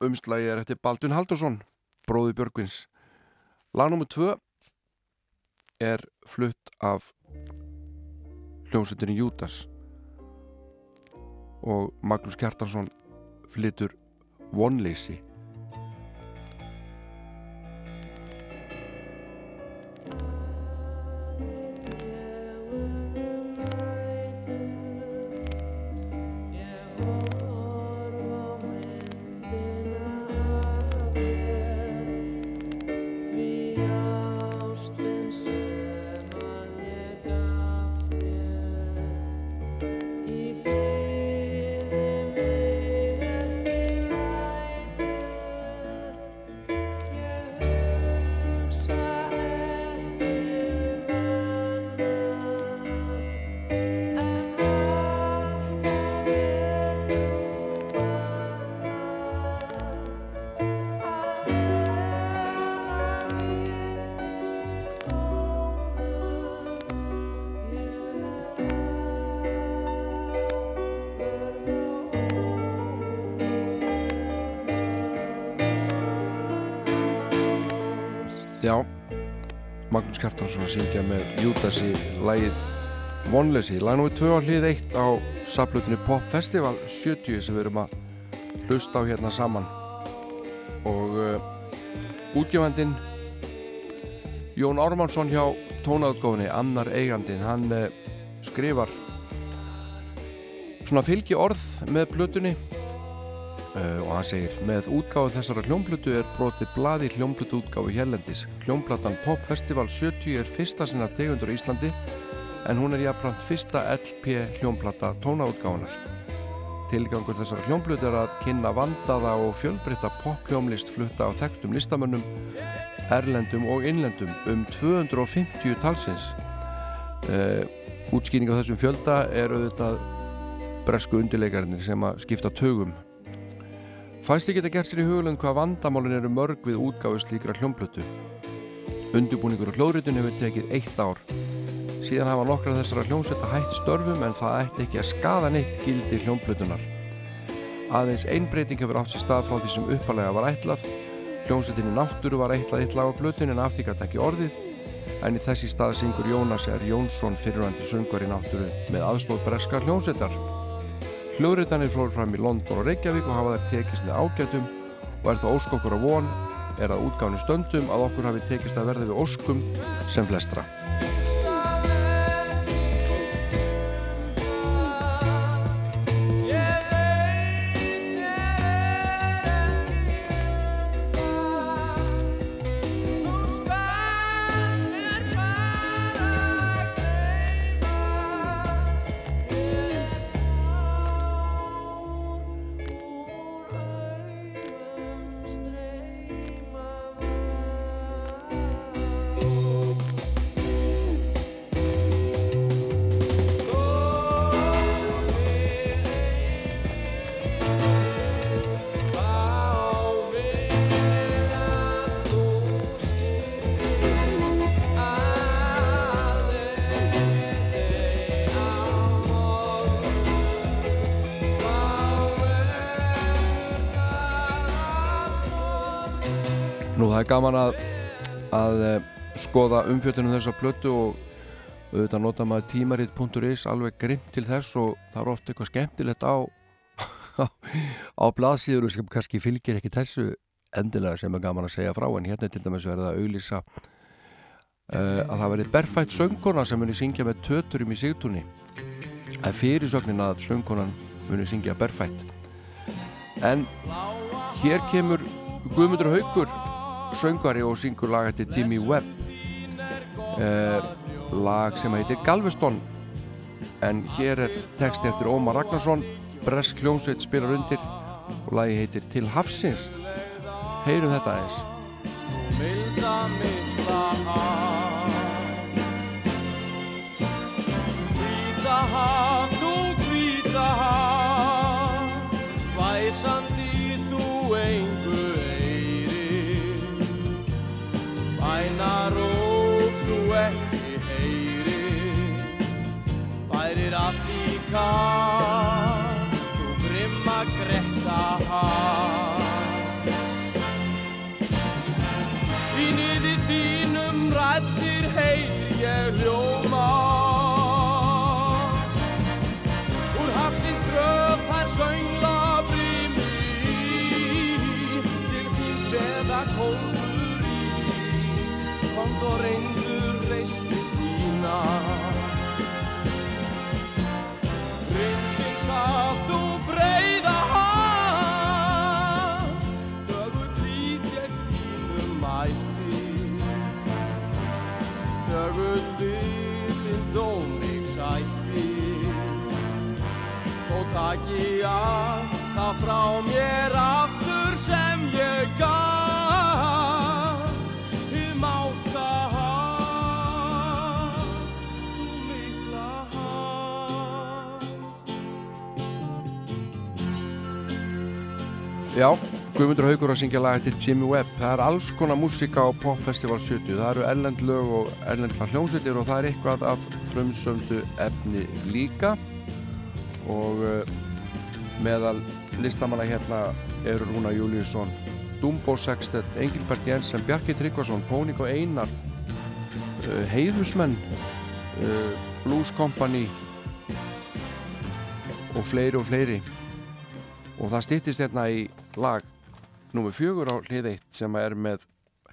umslægið er eftir Baldun Haldursson bróði Björgvins. Lag nummer 2 er flutt af hljómsveitinni Jútas og Magnús Kjartansson flyttur vonleysi Magnús Kjartansson að syngja með Júdasi lægið Vonleysi, lag nr. 2 á hlið 1 á saplutinu Pop Festival 70 sem við erum að hlusta á hérna saman og uh, útgjöfandin Jón Ármannsson hjá tónautgóðinni, annar eigandin hann uh, skrifar svona fylgi orð með plutunni Uh, og hann segir, með útgáðu þessara hljómblutu er brotið bladi hljómblutu útgáðu hérlendis. Hljómblatan Pop Festival 70 er fyrsta sinna tegundur í Íslandi en hún er jafnframt fyrsta LP hljómblata tónaútgáðunar. Tilgangur þessara hljómblutu er að kynna vandaða og fjölbritta pop hljómlist flutta á þekktum listamönnum, erlendum og innlendum um 250 talsins. Uh, útskýning á þessum fjölda er auðvitað bresku undirleikarnir sem að skipta tögum Fæsti geta gert sér í hugulund hvað vandamálin eru mörg við útgáðu slíkra hljómblötu. Undurbúningur og hljóðritun hefur tekið eitt ár. Síðan hafa nokkra þessara hljómsveita hætt störfum en það ætti ekki að skada neitt gildi hljómblötunar. Aðeins einbreyting hefur átt sér stað frá því sem uppalega var ætlað. Hljómsveitinu náttúru var ætlað eittlað á blötun en af því gæti ekki orðið. En í þessi stað syngur Jónas R. Jónsson fyrirvændi sungvar í náttúru með aðstóð breska hljómsveitar. Hljóðritanir flóður fram í London og Reykjavík og hafa þær tekist með ágætum og er það óskokkur á von er að útgáðinu stöndum að okkur hafi tekist að verða við óskum sem flestra. Gaman að, að eh, skoða umfjöldunum þessa plötu og auðvitað nota maður tímarit.is alveg grimm til þess og það er ofta eitthvað skemmtilegt á á blaðsíður sem kannski fylgir ekki þessu endilega sem er gaman að segja frá en hérna til dæmis verið að auglýsa uh, að það verið berfætt söngkona sem muni syngja með töturum í sigtunni er fyrirsögnin að söngkonan muni syngja berfætt. En hér kemur Guðmundur Haugur söngvari og syngur laga til Jimmy Webb. Eh, lag sem heitir Galveston. En hér er text eftir Ómar Ragnarsson. Bresk hljómsveit spilar undir og lagi heitir Til hafsins. Heyrum þetta eins milda mikla haf Hvíta haf, allt Þó taki allt það frá mér aftur sem ég gaf Hið mátka haf, þú mikla haf Já, Guðmundur Haugur að syngja lag eftir Jimmy Webb. Það er alls konar músika á Popfestival 70 það eru erlend lög og erlendla hljómsveitir og það er eitthvað af frumsöndu efni líka og uh, meðal listamanna hérna eru Rúna Júliusson Dumbo Sextet, Engilbert Jensen Bjarki Tryggvason, Pónik og Einar uh, Heiðusmenn uh, Blues Company og fleiri og fleiri. Og það stýttist hérna í lag nummer fjögur á hlið eitt sem er með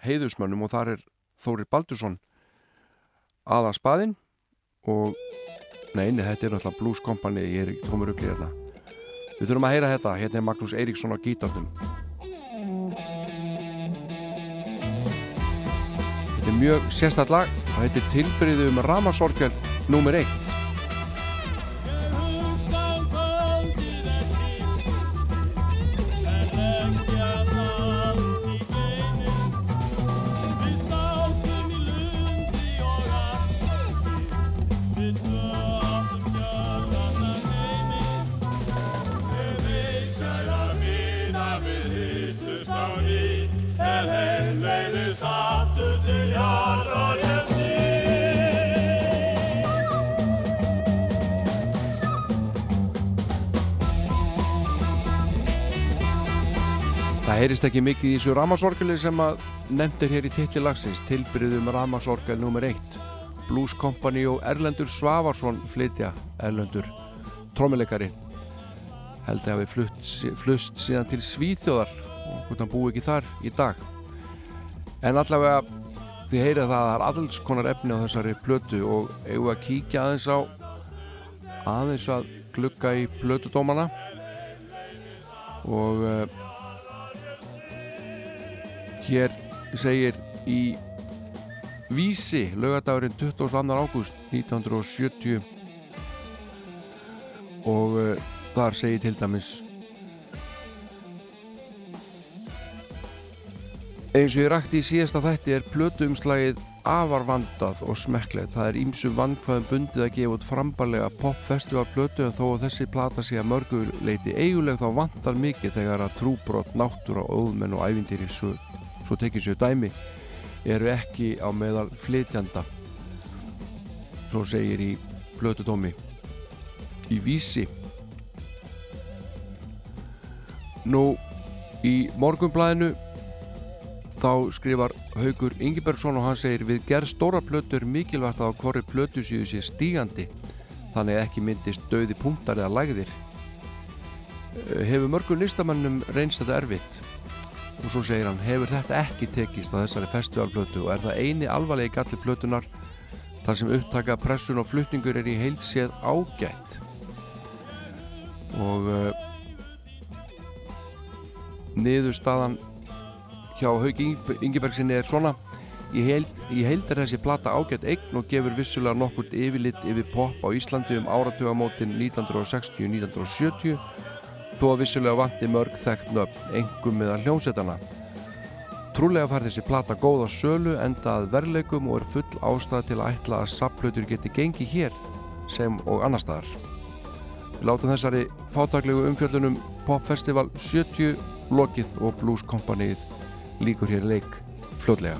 heiðusmönnum og þar er Þórir Baldursson aða spaðinn og neini, þetta er náttúrulega Blues Company ég er komur upplýð þetta við þurfum að heyra þetta, hérna er Magnús Eiríksson á gítarnum. Þetta er mjög sérstætt lag það heitir Tilbyrðið um Ramasorgel nummer eitt Það heyrist ekki mikið í þessu ramasorgeli sem að nefndir hér í titli lagsins. Tilbyrðum ramasorgel nr. 1 Blues Company og Erlendur Svavarsson flytja. Erlendur trómuleikari held að hafi flutt, flust síðan til Svíþjóðar. Og hann búi ekki þar í dag en allavega þið heyrið það að það er alls konar efni á þessari plötu og eigum að kíkja aðeins á aðeins að glugga í plötudómana og uh, hér segir í Vísi lögadagurinn 22. ágúst 1970 og uh, þar segir til dæmis eins og ég rakti í síðasta þætti er plötuumslagið afar vandað og smekklegt. Það er ímsu vandkvæðum bundið að gefa út frambarlega popfestivalplötu en þó að þessi plata sé að mörgu leiti eiguleg þá vandar mikið þegar að trúbrott, náttúra, óðmenn og ævindýri svo, svo tekið sér dæmi eru ekki á meðal flytjanda. Svo segir í plötudómi í vísi. Nú í morgunblæðinu þá skrifar Haugur Ingebergsson og hann segir við gerð stóra plötur mikilvægt að hverju plötu séu sé stígandi þannig ekki myndist döði punktar eða lægðir. Hefur mörgur listamannum reynst þetta erfitt? Og svo segir hann hefur þetta ekki tekist á þessari festivalplötu og er það eini alvarlegi galli plötunar þar sem upptaka pressun og flutningur er í heilséð ágætt? Og uh, niðurstaðan hjá Haug Ingebergsinni er svona Í heild, í heild er þessi plata ágætt eign og gefur vissulega nokkurt yfirlitt yfir pop á Íslandi um áratugamótin 1960-1970 þó að vissulega vanti mörg þekkt nöfn, engum meðal hljómsetana. Trúlega fær þessi plata góða sölu endað verleikum og er full ástæð til að ætla að sapplautur geti gengið hér sem og annar staðar. Við látum þessari fátaklegu umfjöldunum Popfestival 70 lokið og Blues Companyð líkur hér leik fljótlega.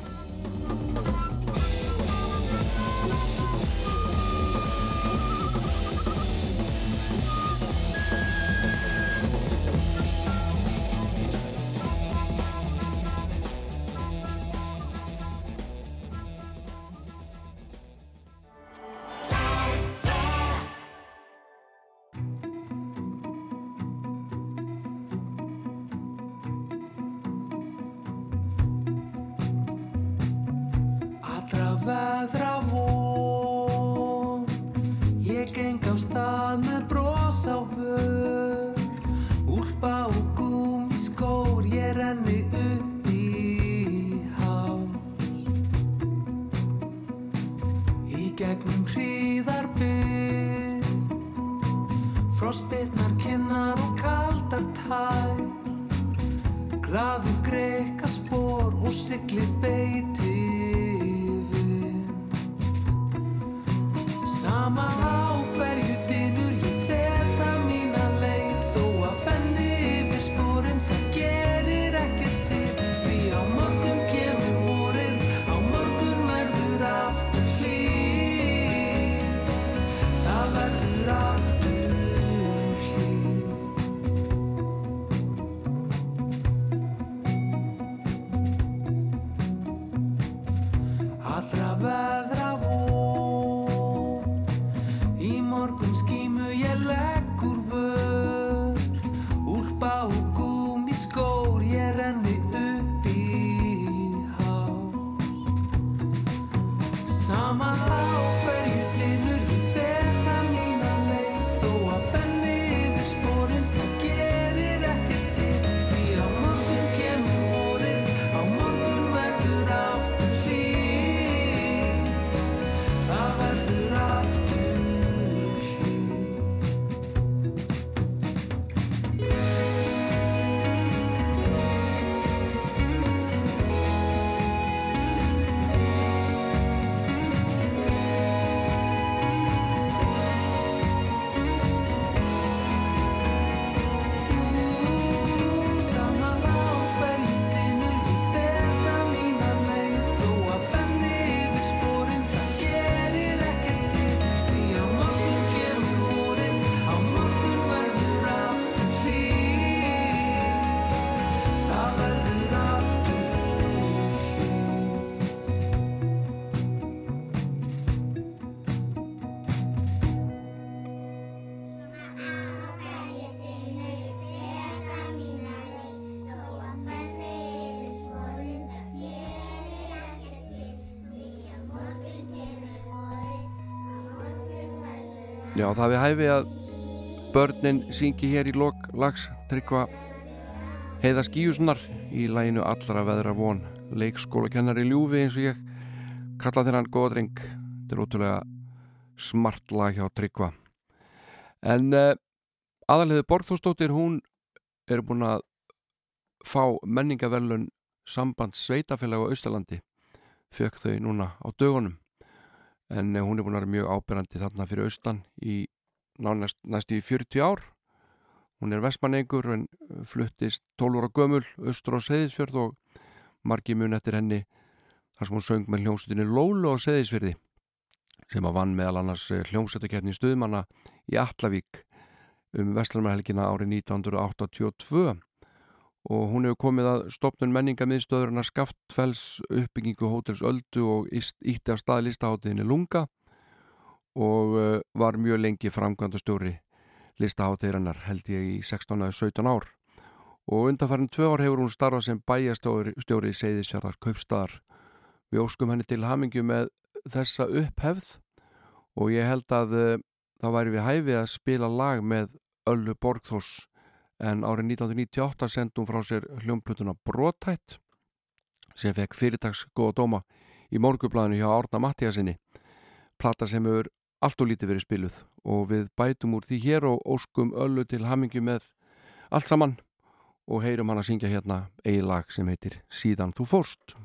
Já, það við hæfi að börnin syngi hér í lok lags tryggva heiða skíusnar í læginu allra veðra von. Leikskólakennari ljúfi eins og ég kalla þennan góða dreng. Þetta er ótrúlega smart lag hjá tryggva. En uh, aðalhefði Borgþórsdóttir hún er búin að fá menningaverlun samband sveitafélag á Austalandi fekk þau núna á dögunum en eh, hún er búin að vera mjög ábyrrandi þarna fyrir austan í nánast næst í 40 ár. Hún er vestmanningur en eh, fluttist 12 ára gömul austur á Seðisfjörð og margi mun eftir henni þar sem hún söng með hljómsveitinni Lólu á Seðisfjörði sem að vann meðal annars hljómsveitakefni stuðmanna í Allavík um Vestlumarhelgina árið 1982 og hún hefur komið að stopnun menningamiðstöðurinn að skaftfells uppbyggingu hótels Öldu og ítti af stað listaháttiðinni Lunga og uh, var mjög lengi framkvæmda stjóri listaháttiðirinnar held ég í 16-17 ár. Og undanfærin tvö ár hefur hún starfað sem bæjastjóri í Seyðisfjörðar Kaupstadar við óskum henni til hamingju með þessa upphefð og ég held að uh, þá væri við hæfið að spila lag með Öllu Borgþós en árið 1998 sendi hún frá sér hljómplutuna Brotætt sem fekk fyrirtags góða dóma í morgublaðinu hjá Árna Mattíasinni plata sem hefur allt og lítið verið spiluð og við bætum úr því hér og óskum öllu til hamingi með allt saman og heyrum hann að syngja hérna eigi lag sem heitir Síðan þú fórst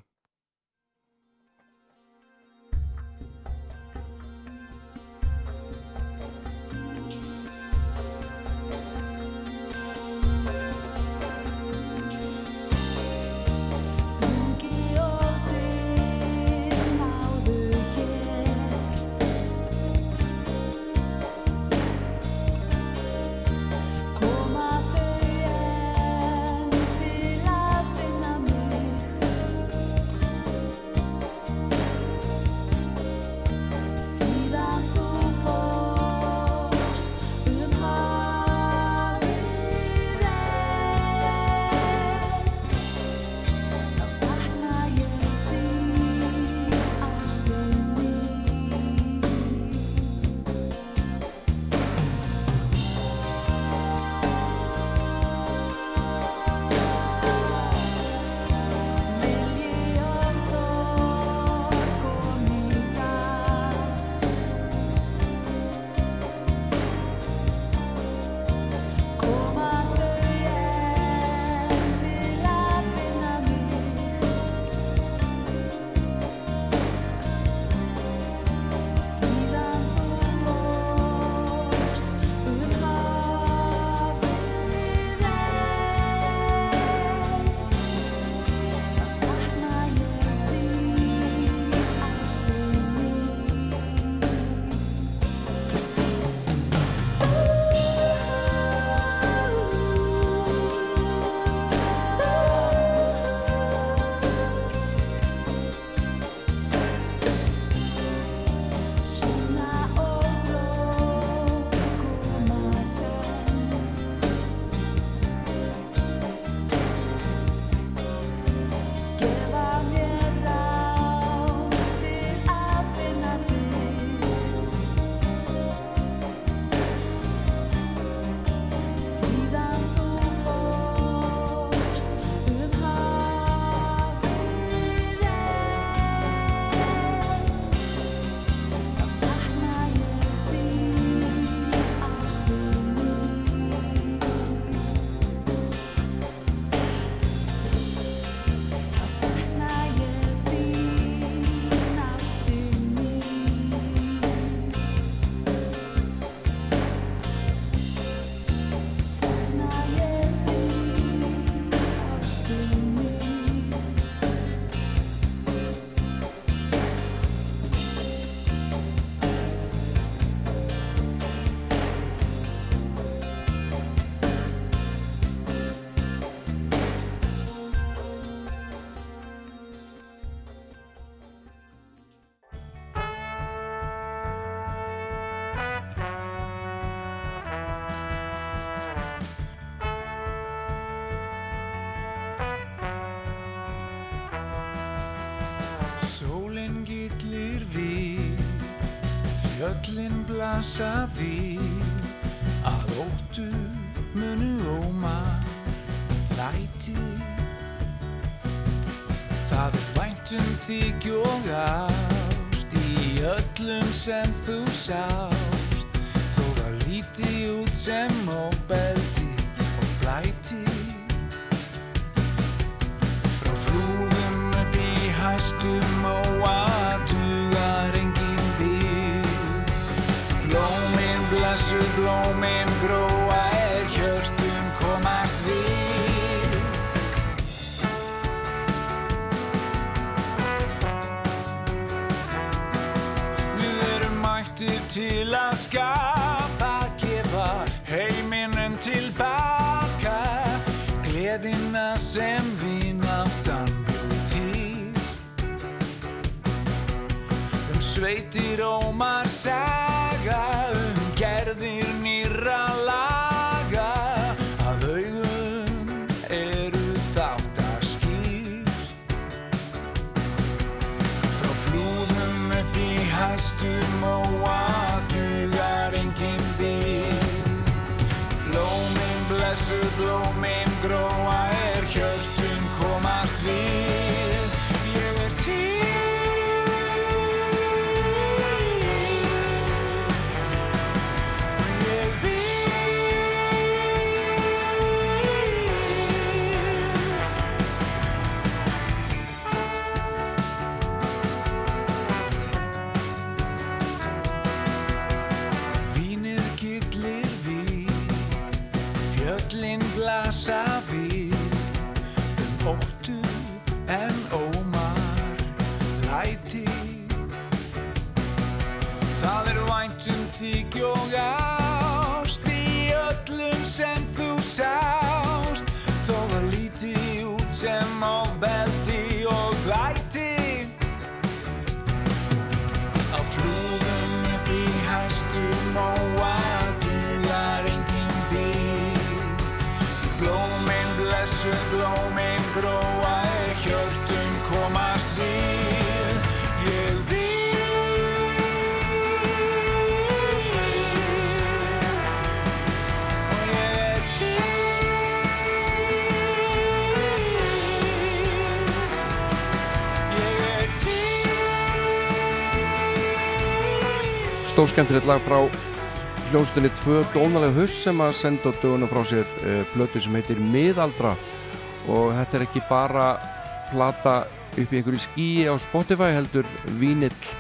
væntum þig og ást í öllum sem þú sást, þó það líti út sem óbeldi og blæti. Ómar Stórskemmtilegt lag frá hljónstunni tvö dónalega hus sem að senda á dögunum frá sér uh, blötu sem heitir Miðaldra. Og þetta er ekki bara plata upp í einhverju skíi á Spotify heldur Vínill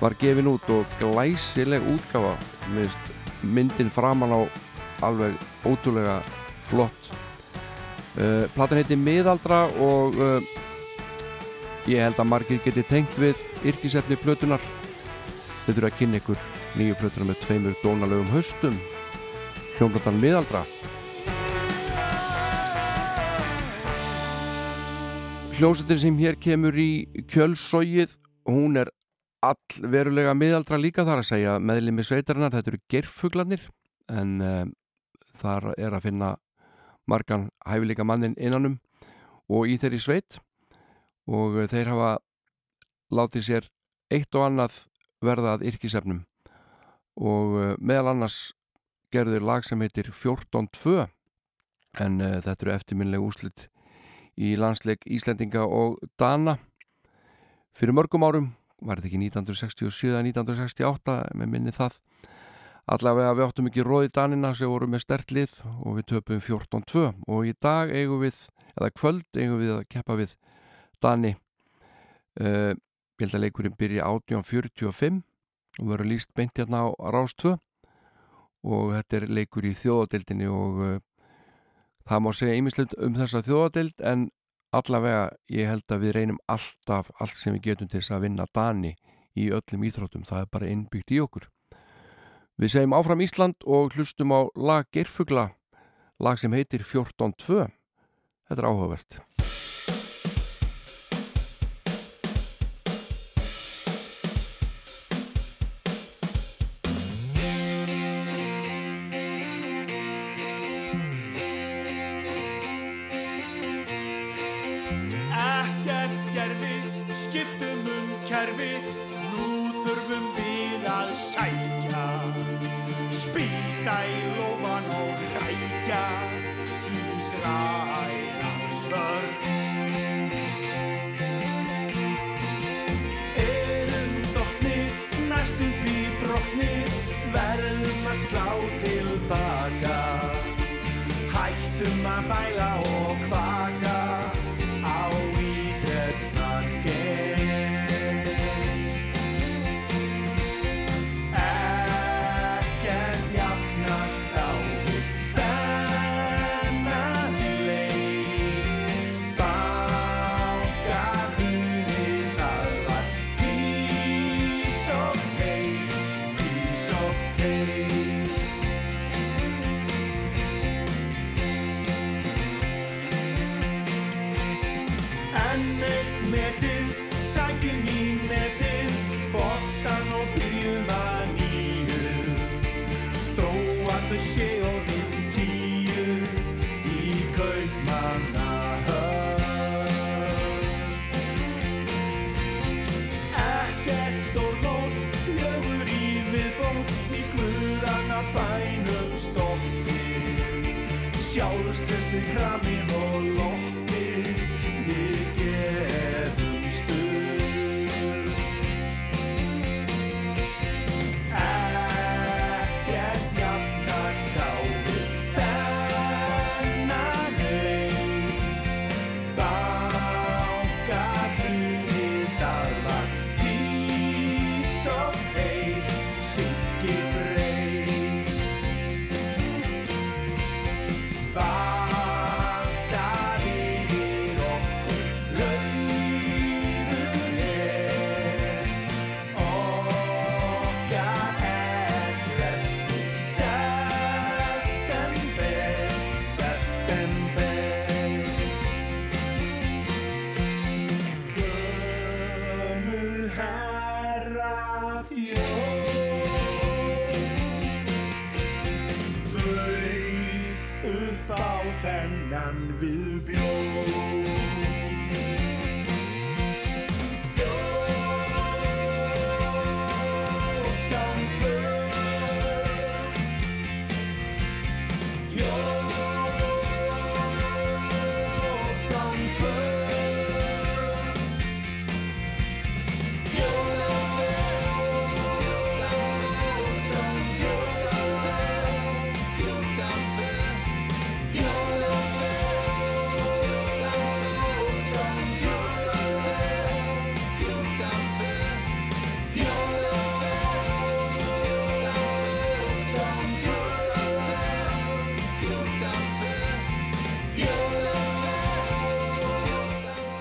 var gefin út og glæsileg útgafa Mist, myndin framan á alveg ótrúlega flott. Uh, platan heitir Miðaldra og uh, ég held að margir geti tengt við yrkisefni plötunar Þið þurfa að kynna ykkur nýju plötuna með tveimur dónalegum haustum. Hljómblötan miðaldra. Hljómsættir sem hér kemur í kjölsógið hún er all verulega miðaldra líka þar að segja meðlimi sveitarinnar, þetta eru gerfuglanir en um, þar er að finna margan hæfileika mannin innanum og í þeirri sveit. Og þeir hafa látið sér eitt og annað verða að yrkisefnum. Og uh, meðal annars gerður lag sem heitir 14.2 en uh, þetta eru eftirminlega úslit í landsleik Íslendinga og Dana. Fyrir mörgum árum var þetta ekki 1967 eða 1968 með minni það. Allavega við áttum ekki róði Danina sem voru með stert lið og við töpum 14.2 og í dag eigum við eða kvöld eigum við að keppa við Dani. Uh, ég held að leikurinn byrja 1845 og verður líst beint hérna á Rás 2 og þetta er leikur í þjóðadeildinni og uh, það má segja ýmislegt um þessa þjóðadeild en allavega ég held að við reynum alltaf allt sem við getum til þess að vinna Dani í öllum íþróttum, það er bara innbyggt í okkur. Við segjum áfram Ísland og hlustum á lag Gerfugla lag sem heitir 14.2 Þetta er áhugavert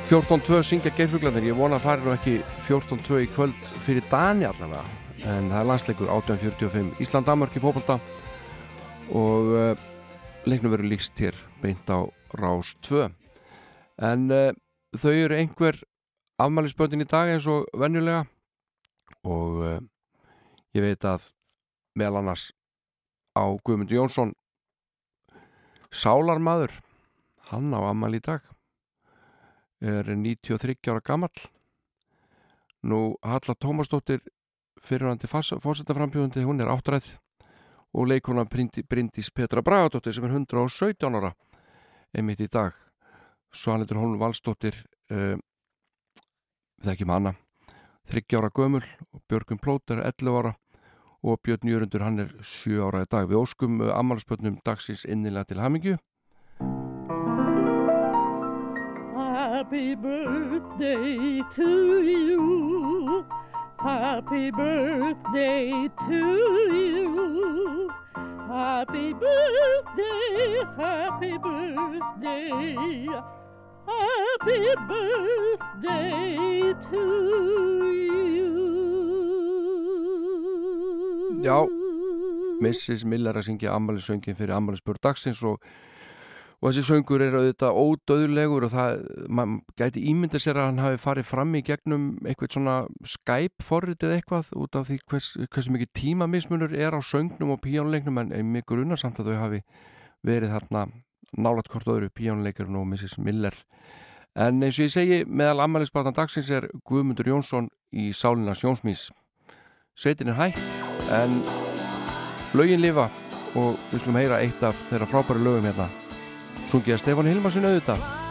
14.2 syngja geirfuglandir, ég vona að fari nú ekki 14.2 í kvöld fyrir Dani allavega, en það er landsleikur 1845 Ísland-Danmark í fókbalta og uh, leiknum verður líkst hér beint á Rás 2 en uh, þau eru einhver afmælisböndin í dag eins og venjulega. Og uh, ég veit að meðal annars á Guðmund Jónsson sálarmadur hann á afmæli í dag er 93 ára gammal nú Halla Tómasdóttir fyrirhandi fórsetaframbjóðandi hún er áttræð og leikona Bryndís Petra Bragadóttir sem er 117 ára einmitt í dag. Svanlitur Holm Valstóttir uh, þekkjum hana 30 ára gömul og Björgum Plóter 11 ára og Björn Jörundur hann er 7 ára í dag. Við óskum uh, ammalspötnum dagsins innilega til hamingju Happy birthday to you. Happy birthday to you. Happy birthday, happy birthday. Happy birthday to you. Já, Mrs. Miller að syngja ammælisöngin fyrir ammælisbjörn dagsins og, og þessi söngur er auðvitað ódöðlegur og það, maður gæti ímynda sér að hann hafi farið fram í gegnum eitthvað svona Skype-forritið eitthvað út af því hvers, hversu mikið tímamismunur er á söngnum og píjónuleiknum en mig grunnar samt að þau hafi verið þarna nálat hvort öðru píjónuleikurinn og Mrs. Miller. En eins og ég segi, meðal ammælisbatan dagsins er Guðmundur Jónsson í Sálinna Sjónsmís. Sveitin er hægt en lögin lifa og við slum heyra eitt af þeirra frábæri lögum hérna sungið að Stefán Hilmarsson auðvitað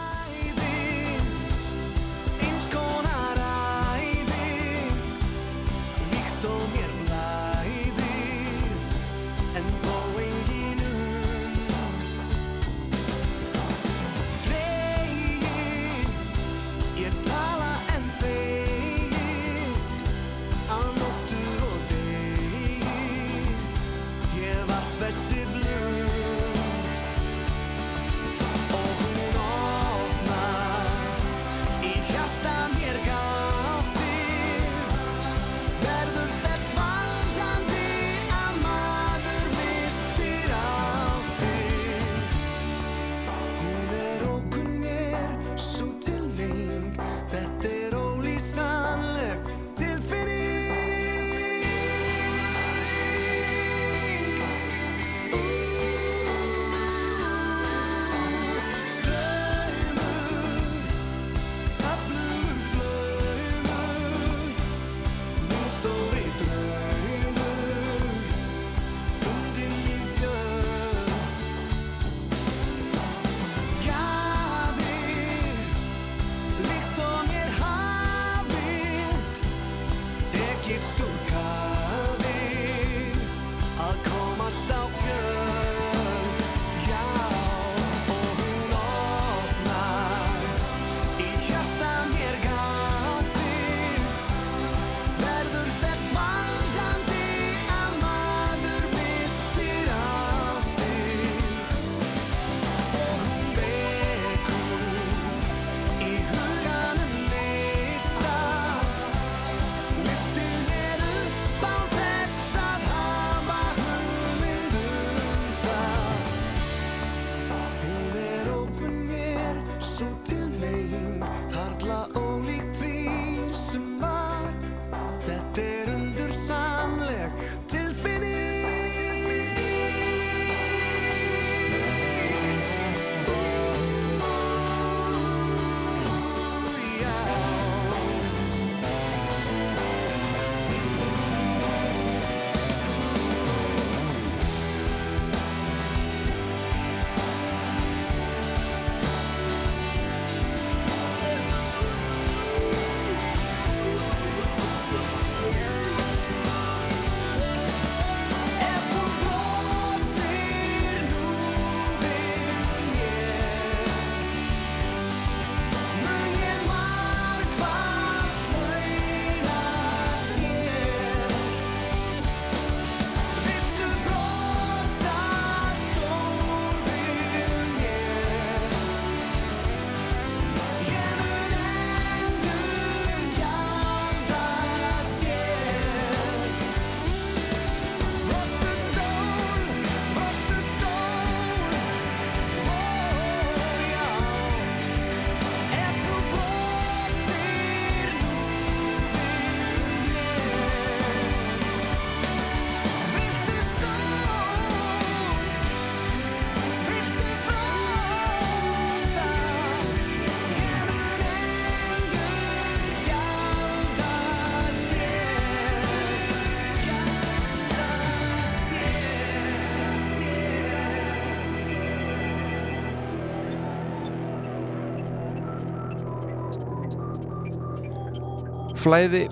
flæði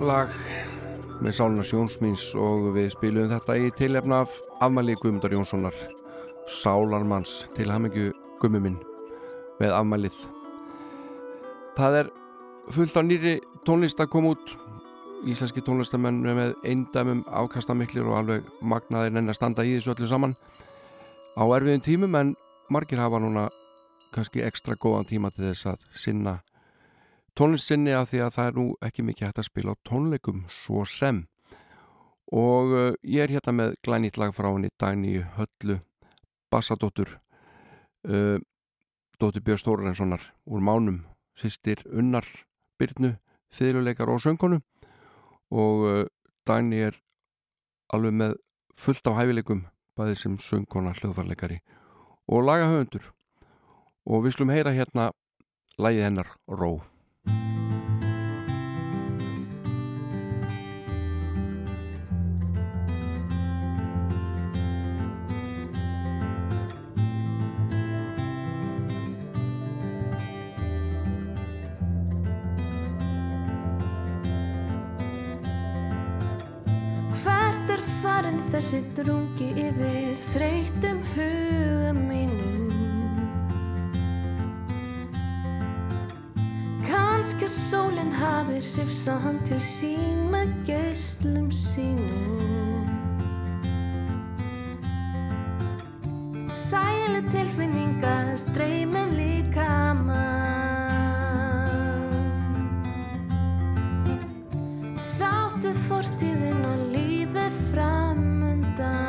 lag með Sáluna Sjónsmins og við spilum þetta í tilefna af afmæli Guðmundar Jónssonar Sálarmanns til hamingju Guðmi minn með afmælið. Það er fullt á nýri tónlist að koma út. Íslenski tónlistamenn með eindæmum afkastamiklir og alveg magnaðir en að standa í þessu öllu saman. Á erfiðum tímum en margir hafa núna kannski ekstra góðan tíma til þess að sinna tónlistinni af því að það er nú ekki mikið hægt að spila á tónleikum svo sem. Og uh, ég er hérna með glænýtt lag frá henni Dagni Höllu Bassadóttur uh, Dóttir Björn Stórenssonar úr mánum sýstir Unnar Byrnu fyrirleikar og söngkonu. Og uh, Dagni er alveg með fullt á hæfileikum bæðið sem söngkona hljóðvarleikari og lagahöfundur. Og við slum heyra hérna lægið hennar Ró þessi drungi yfir þreytum huga mínum. Kanski sólinn hafi hrifsað hann til sín með geislum sínum. Sæli tilfinninga streymum líka Sáttuð fortíðin og lífið framundan Hvar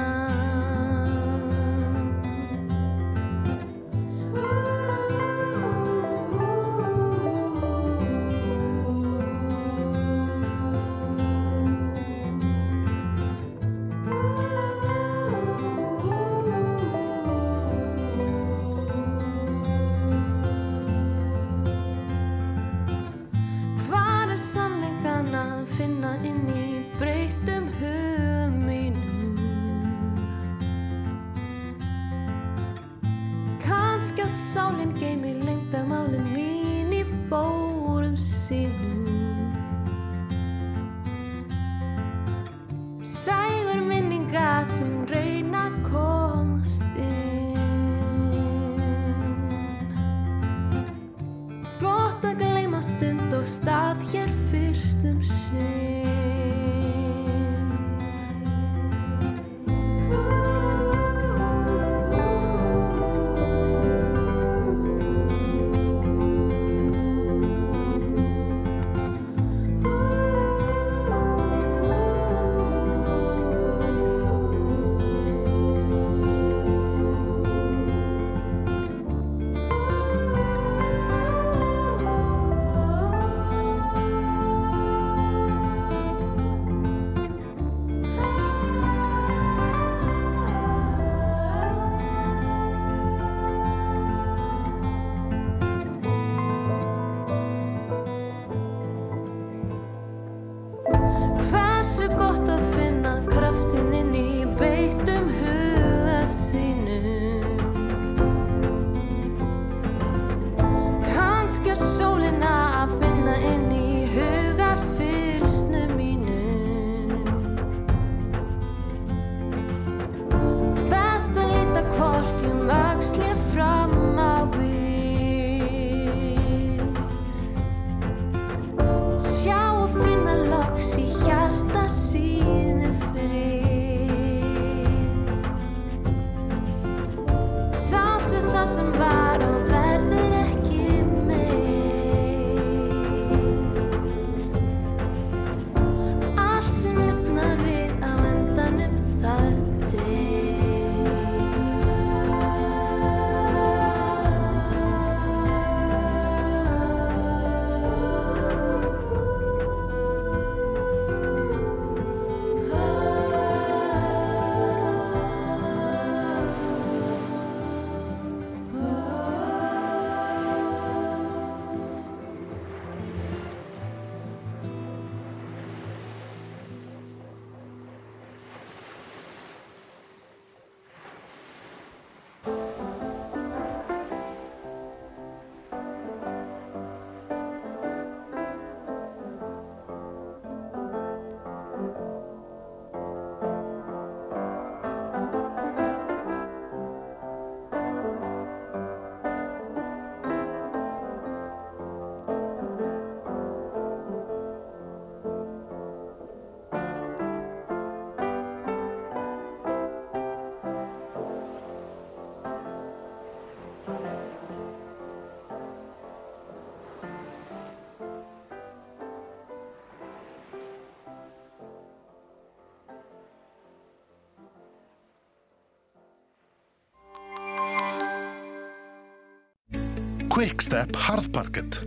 Quickstep Harðparkett.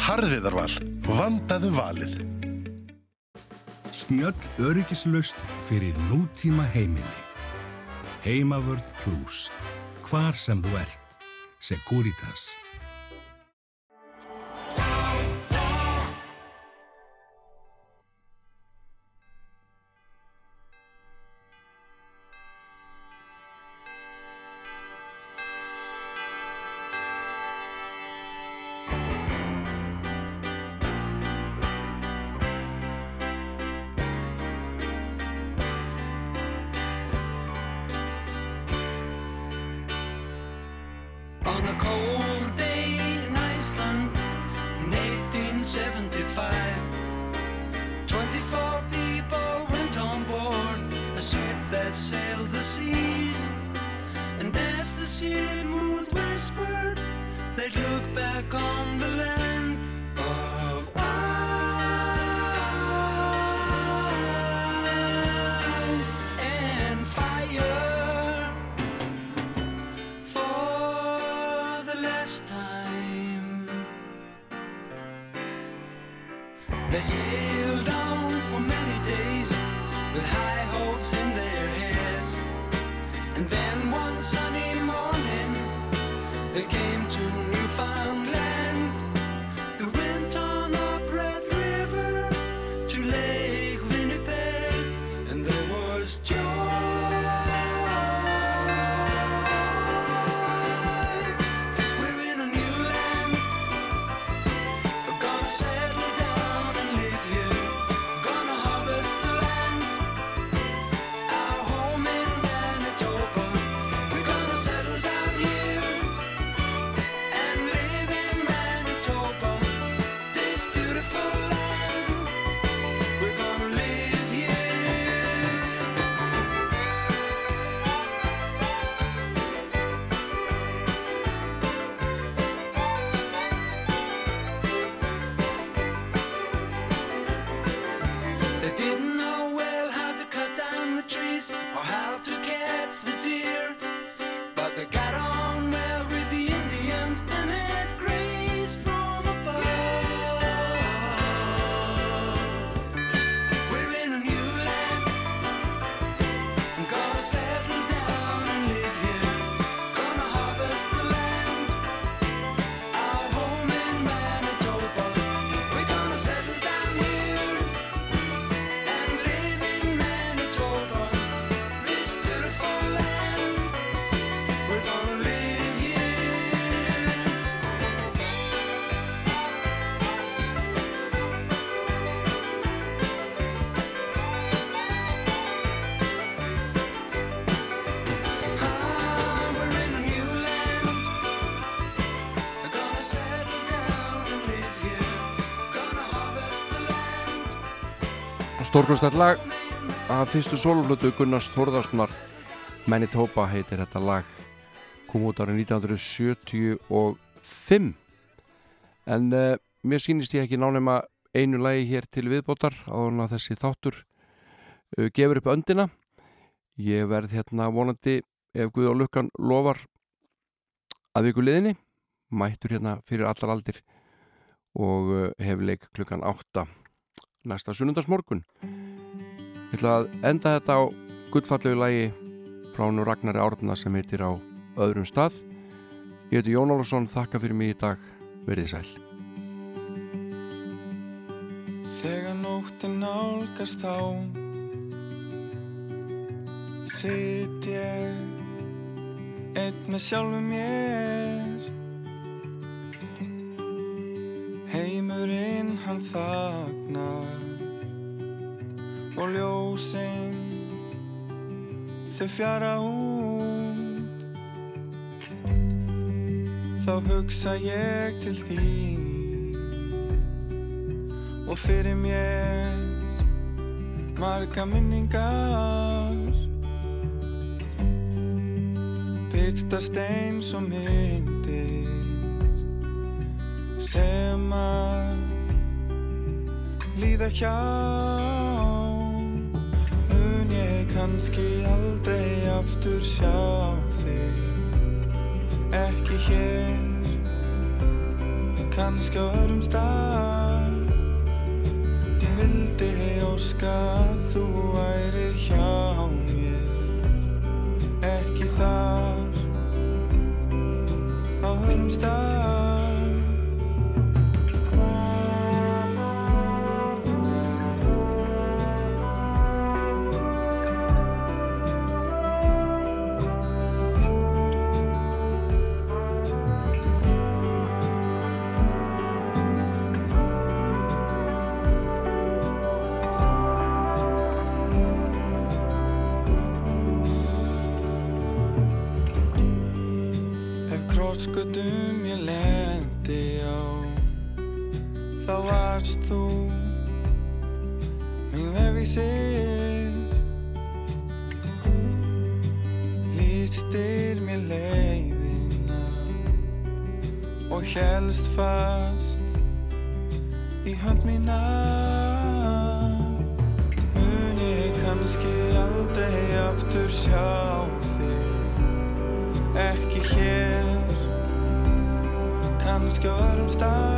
Harðviðarval. Vandaðu valið. Snjöll öryggislaust fyrir nútíma heimili. Heimavörn Plus. Hvar sem þú ert. Securitas. Land. Stórkostall lag. Af fyrstu sólblötu Gunnars Þórðarssonar Manitoba heitir þetta lag. Kom út árið 1975 en uh, mér sýnist ég ekki nánema einu lagi hér til viðbótar áðurna þessi þáttur uh, gefur upp öndina. Ég verð hérna vonandi ef Guð og Lukkan lofar að viku liðinni. Mættur hérna fyrir allar aldir og uh, hef leik klukkan 8 næsta sunnundarsmorgun Ég ætla að enda þetta á gullfallegu lagi frá nú Ragnari Árna sem heitir á öðrum stað. Ég heiti Jón Álafsson, þakka fyrir mig í dag, verið sæl. Þegar nóttin nálgast þá Sitt ég einn með sjálfu mér Heimurinn hann þagnar Og ljósinn þau fjara út. Þá hugsa ég til þín og fyrir mér marga minningar. Byrtast eins og myndir sem að líða hjá. Mun ég kannski aldrei aftur sjá þig. Ekki hér kannski á öðrum stað. Ég vildi óska að þú værir hjá mér. Ekki þar á öðrum stað. hönd mína. Mun ég kannski aldrei aftur sjá þig. Ekki hér. Kannski á öðrum stað.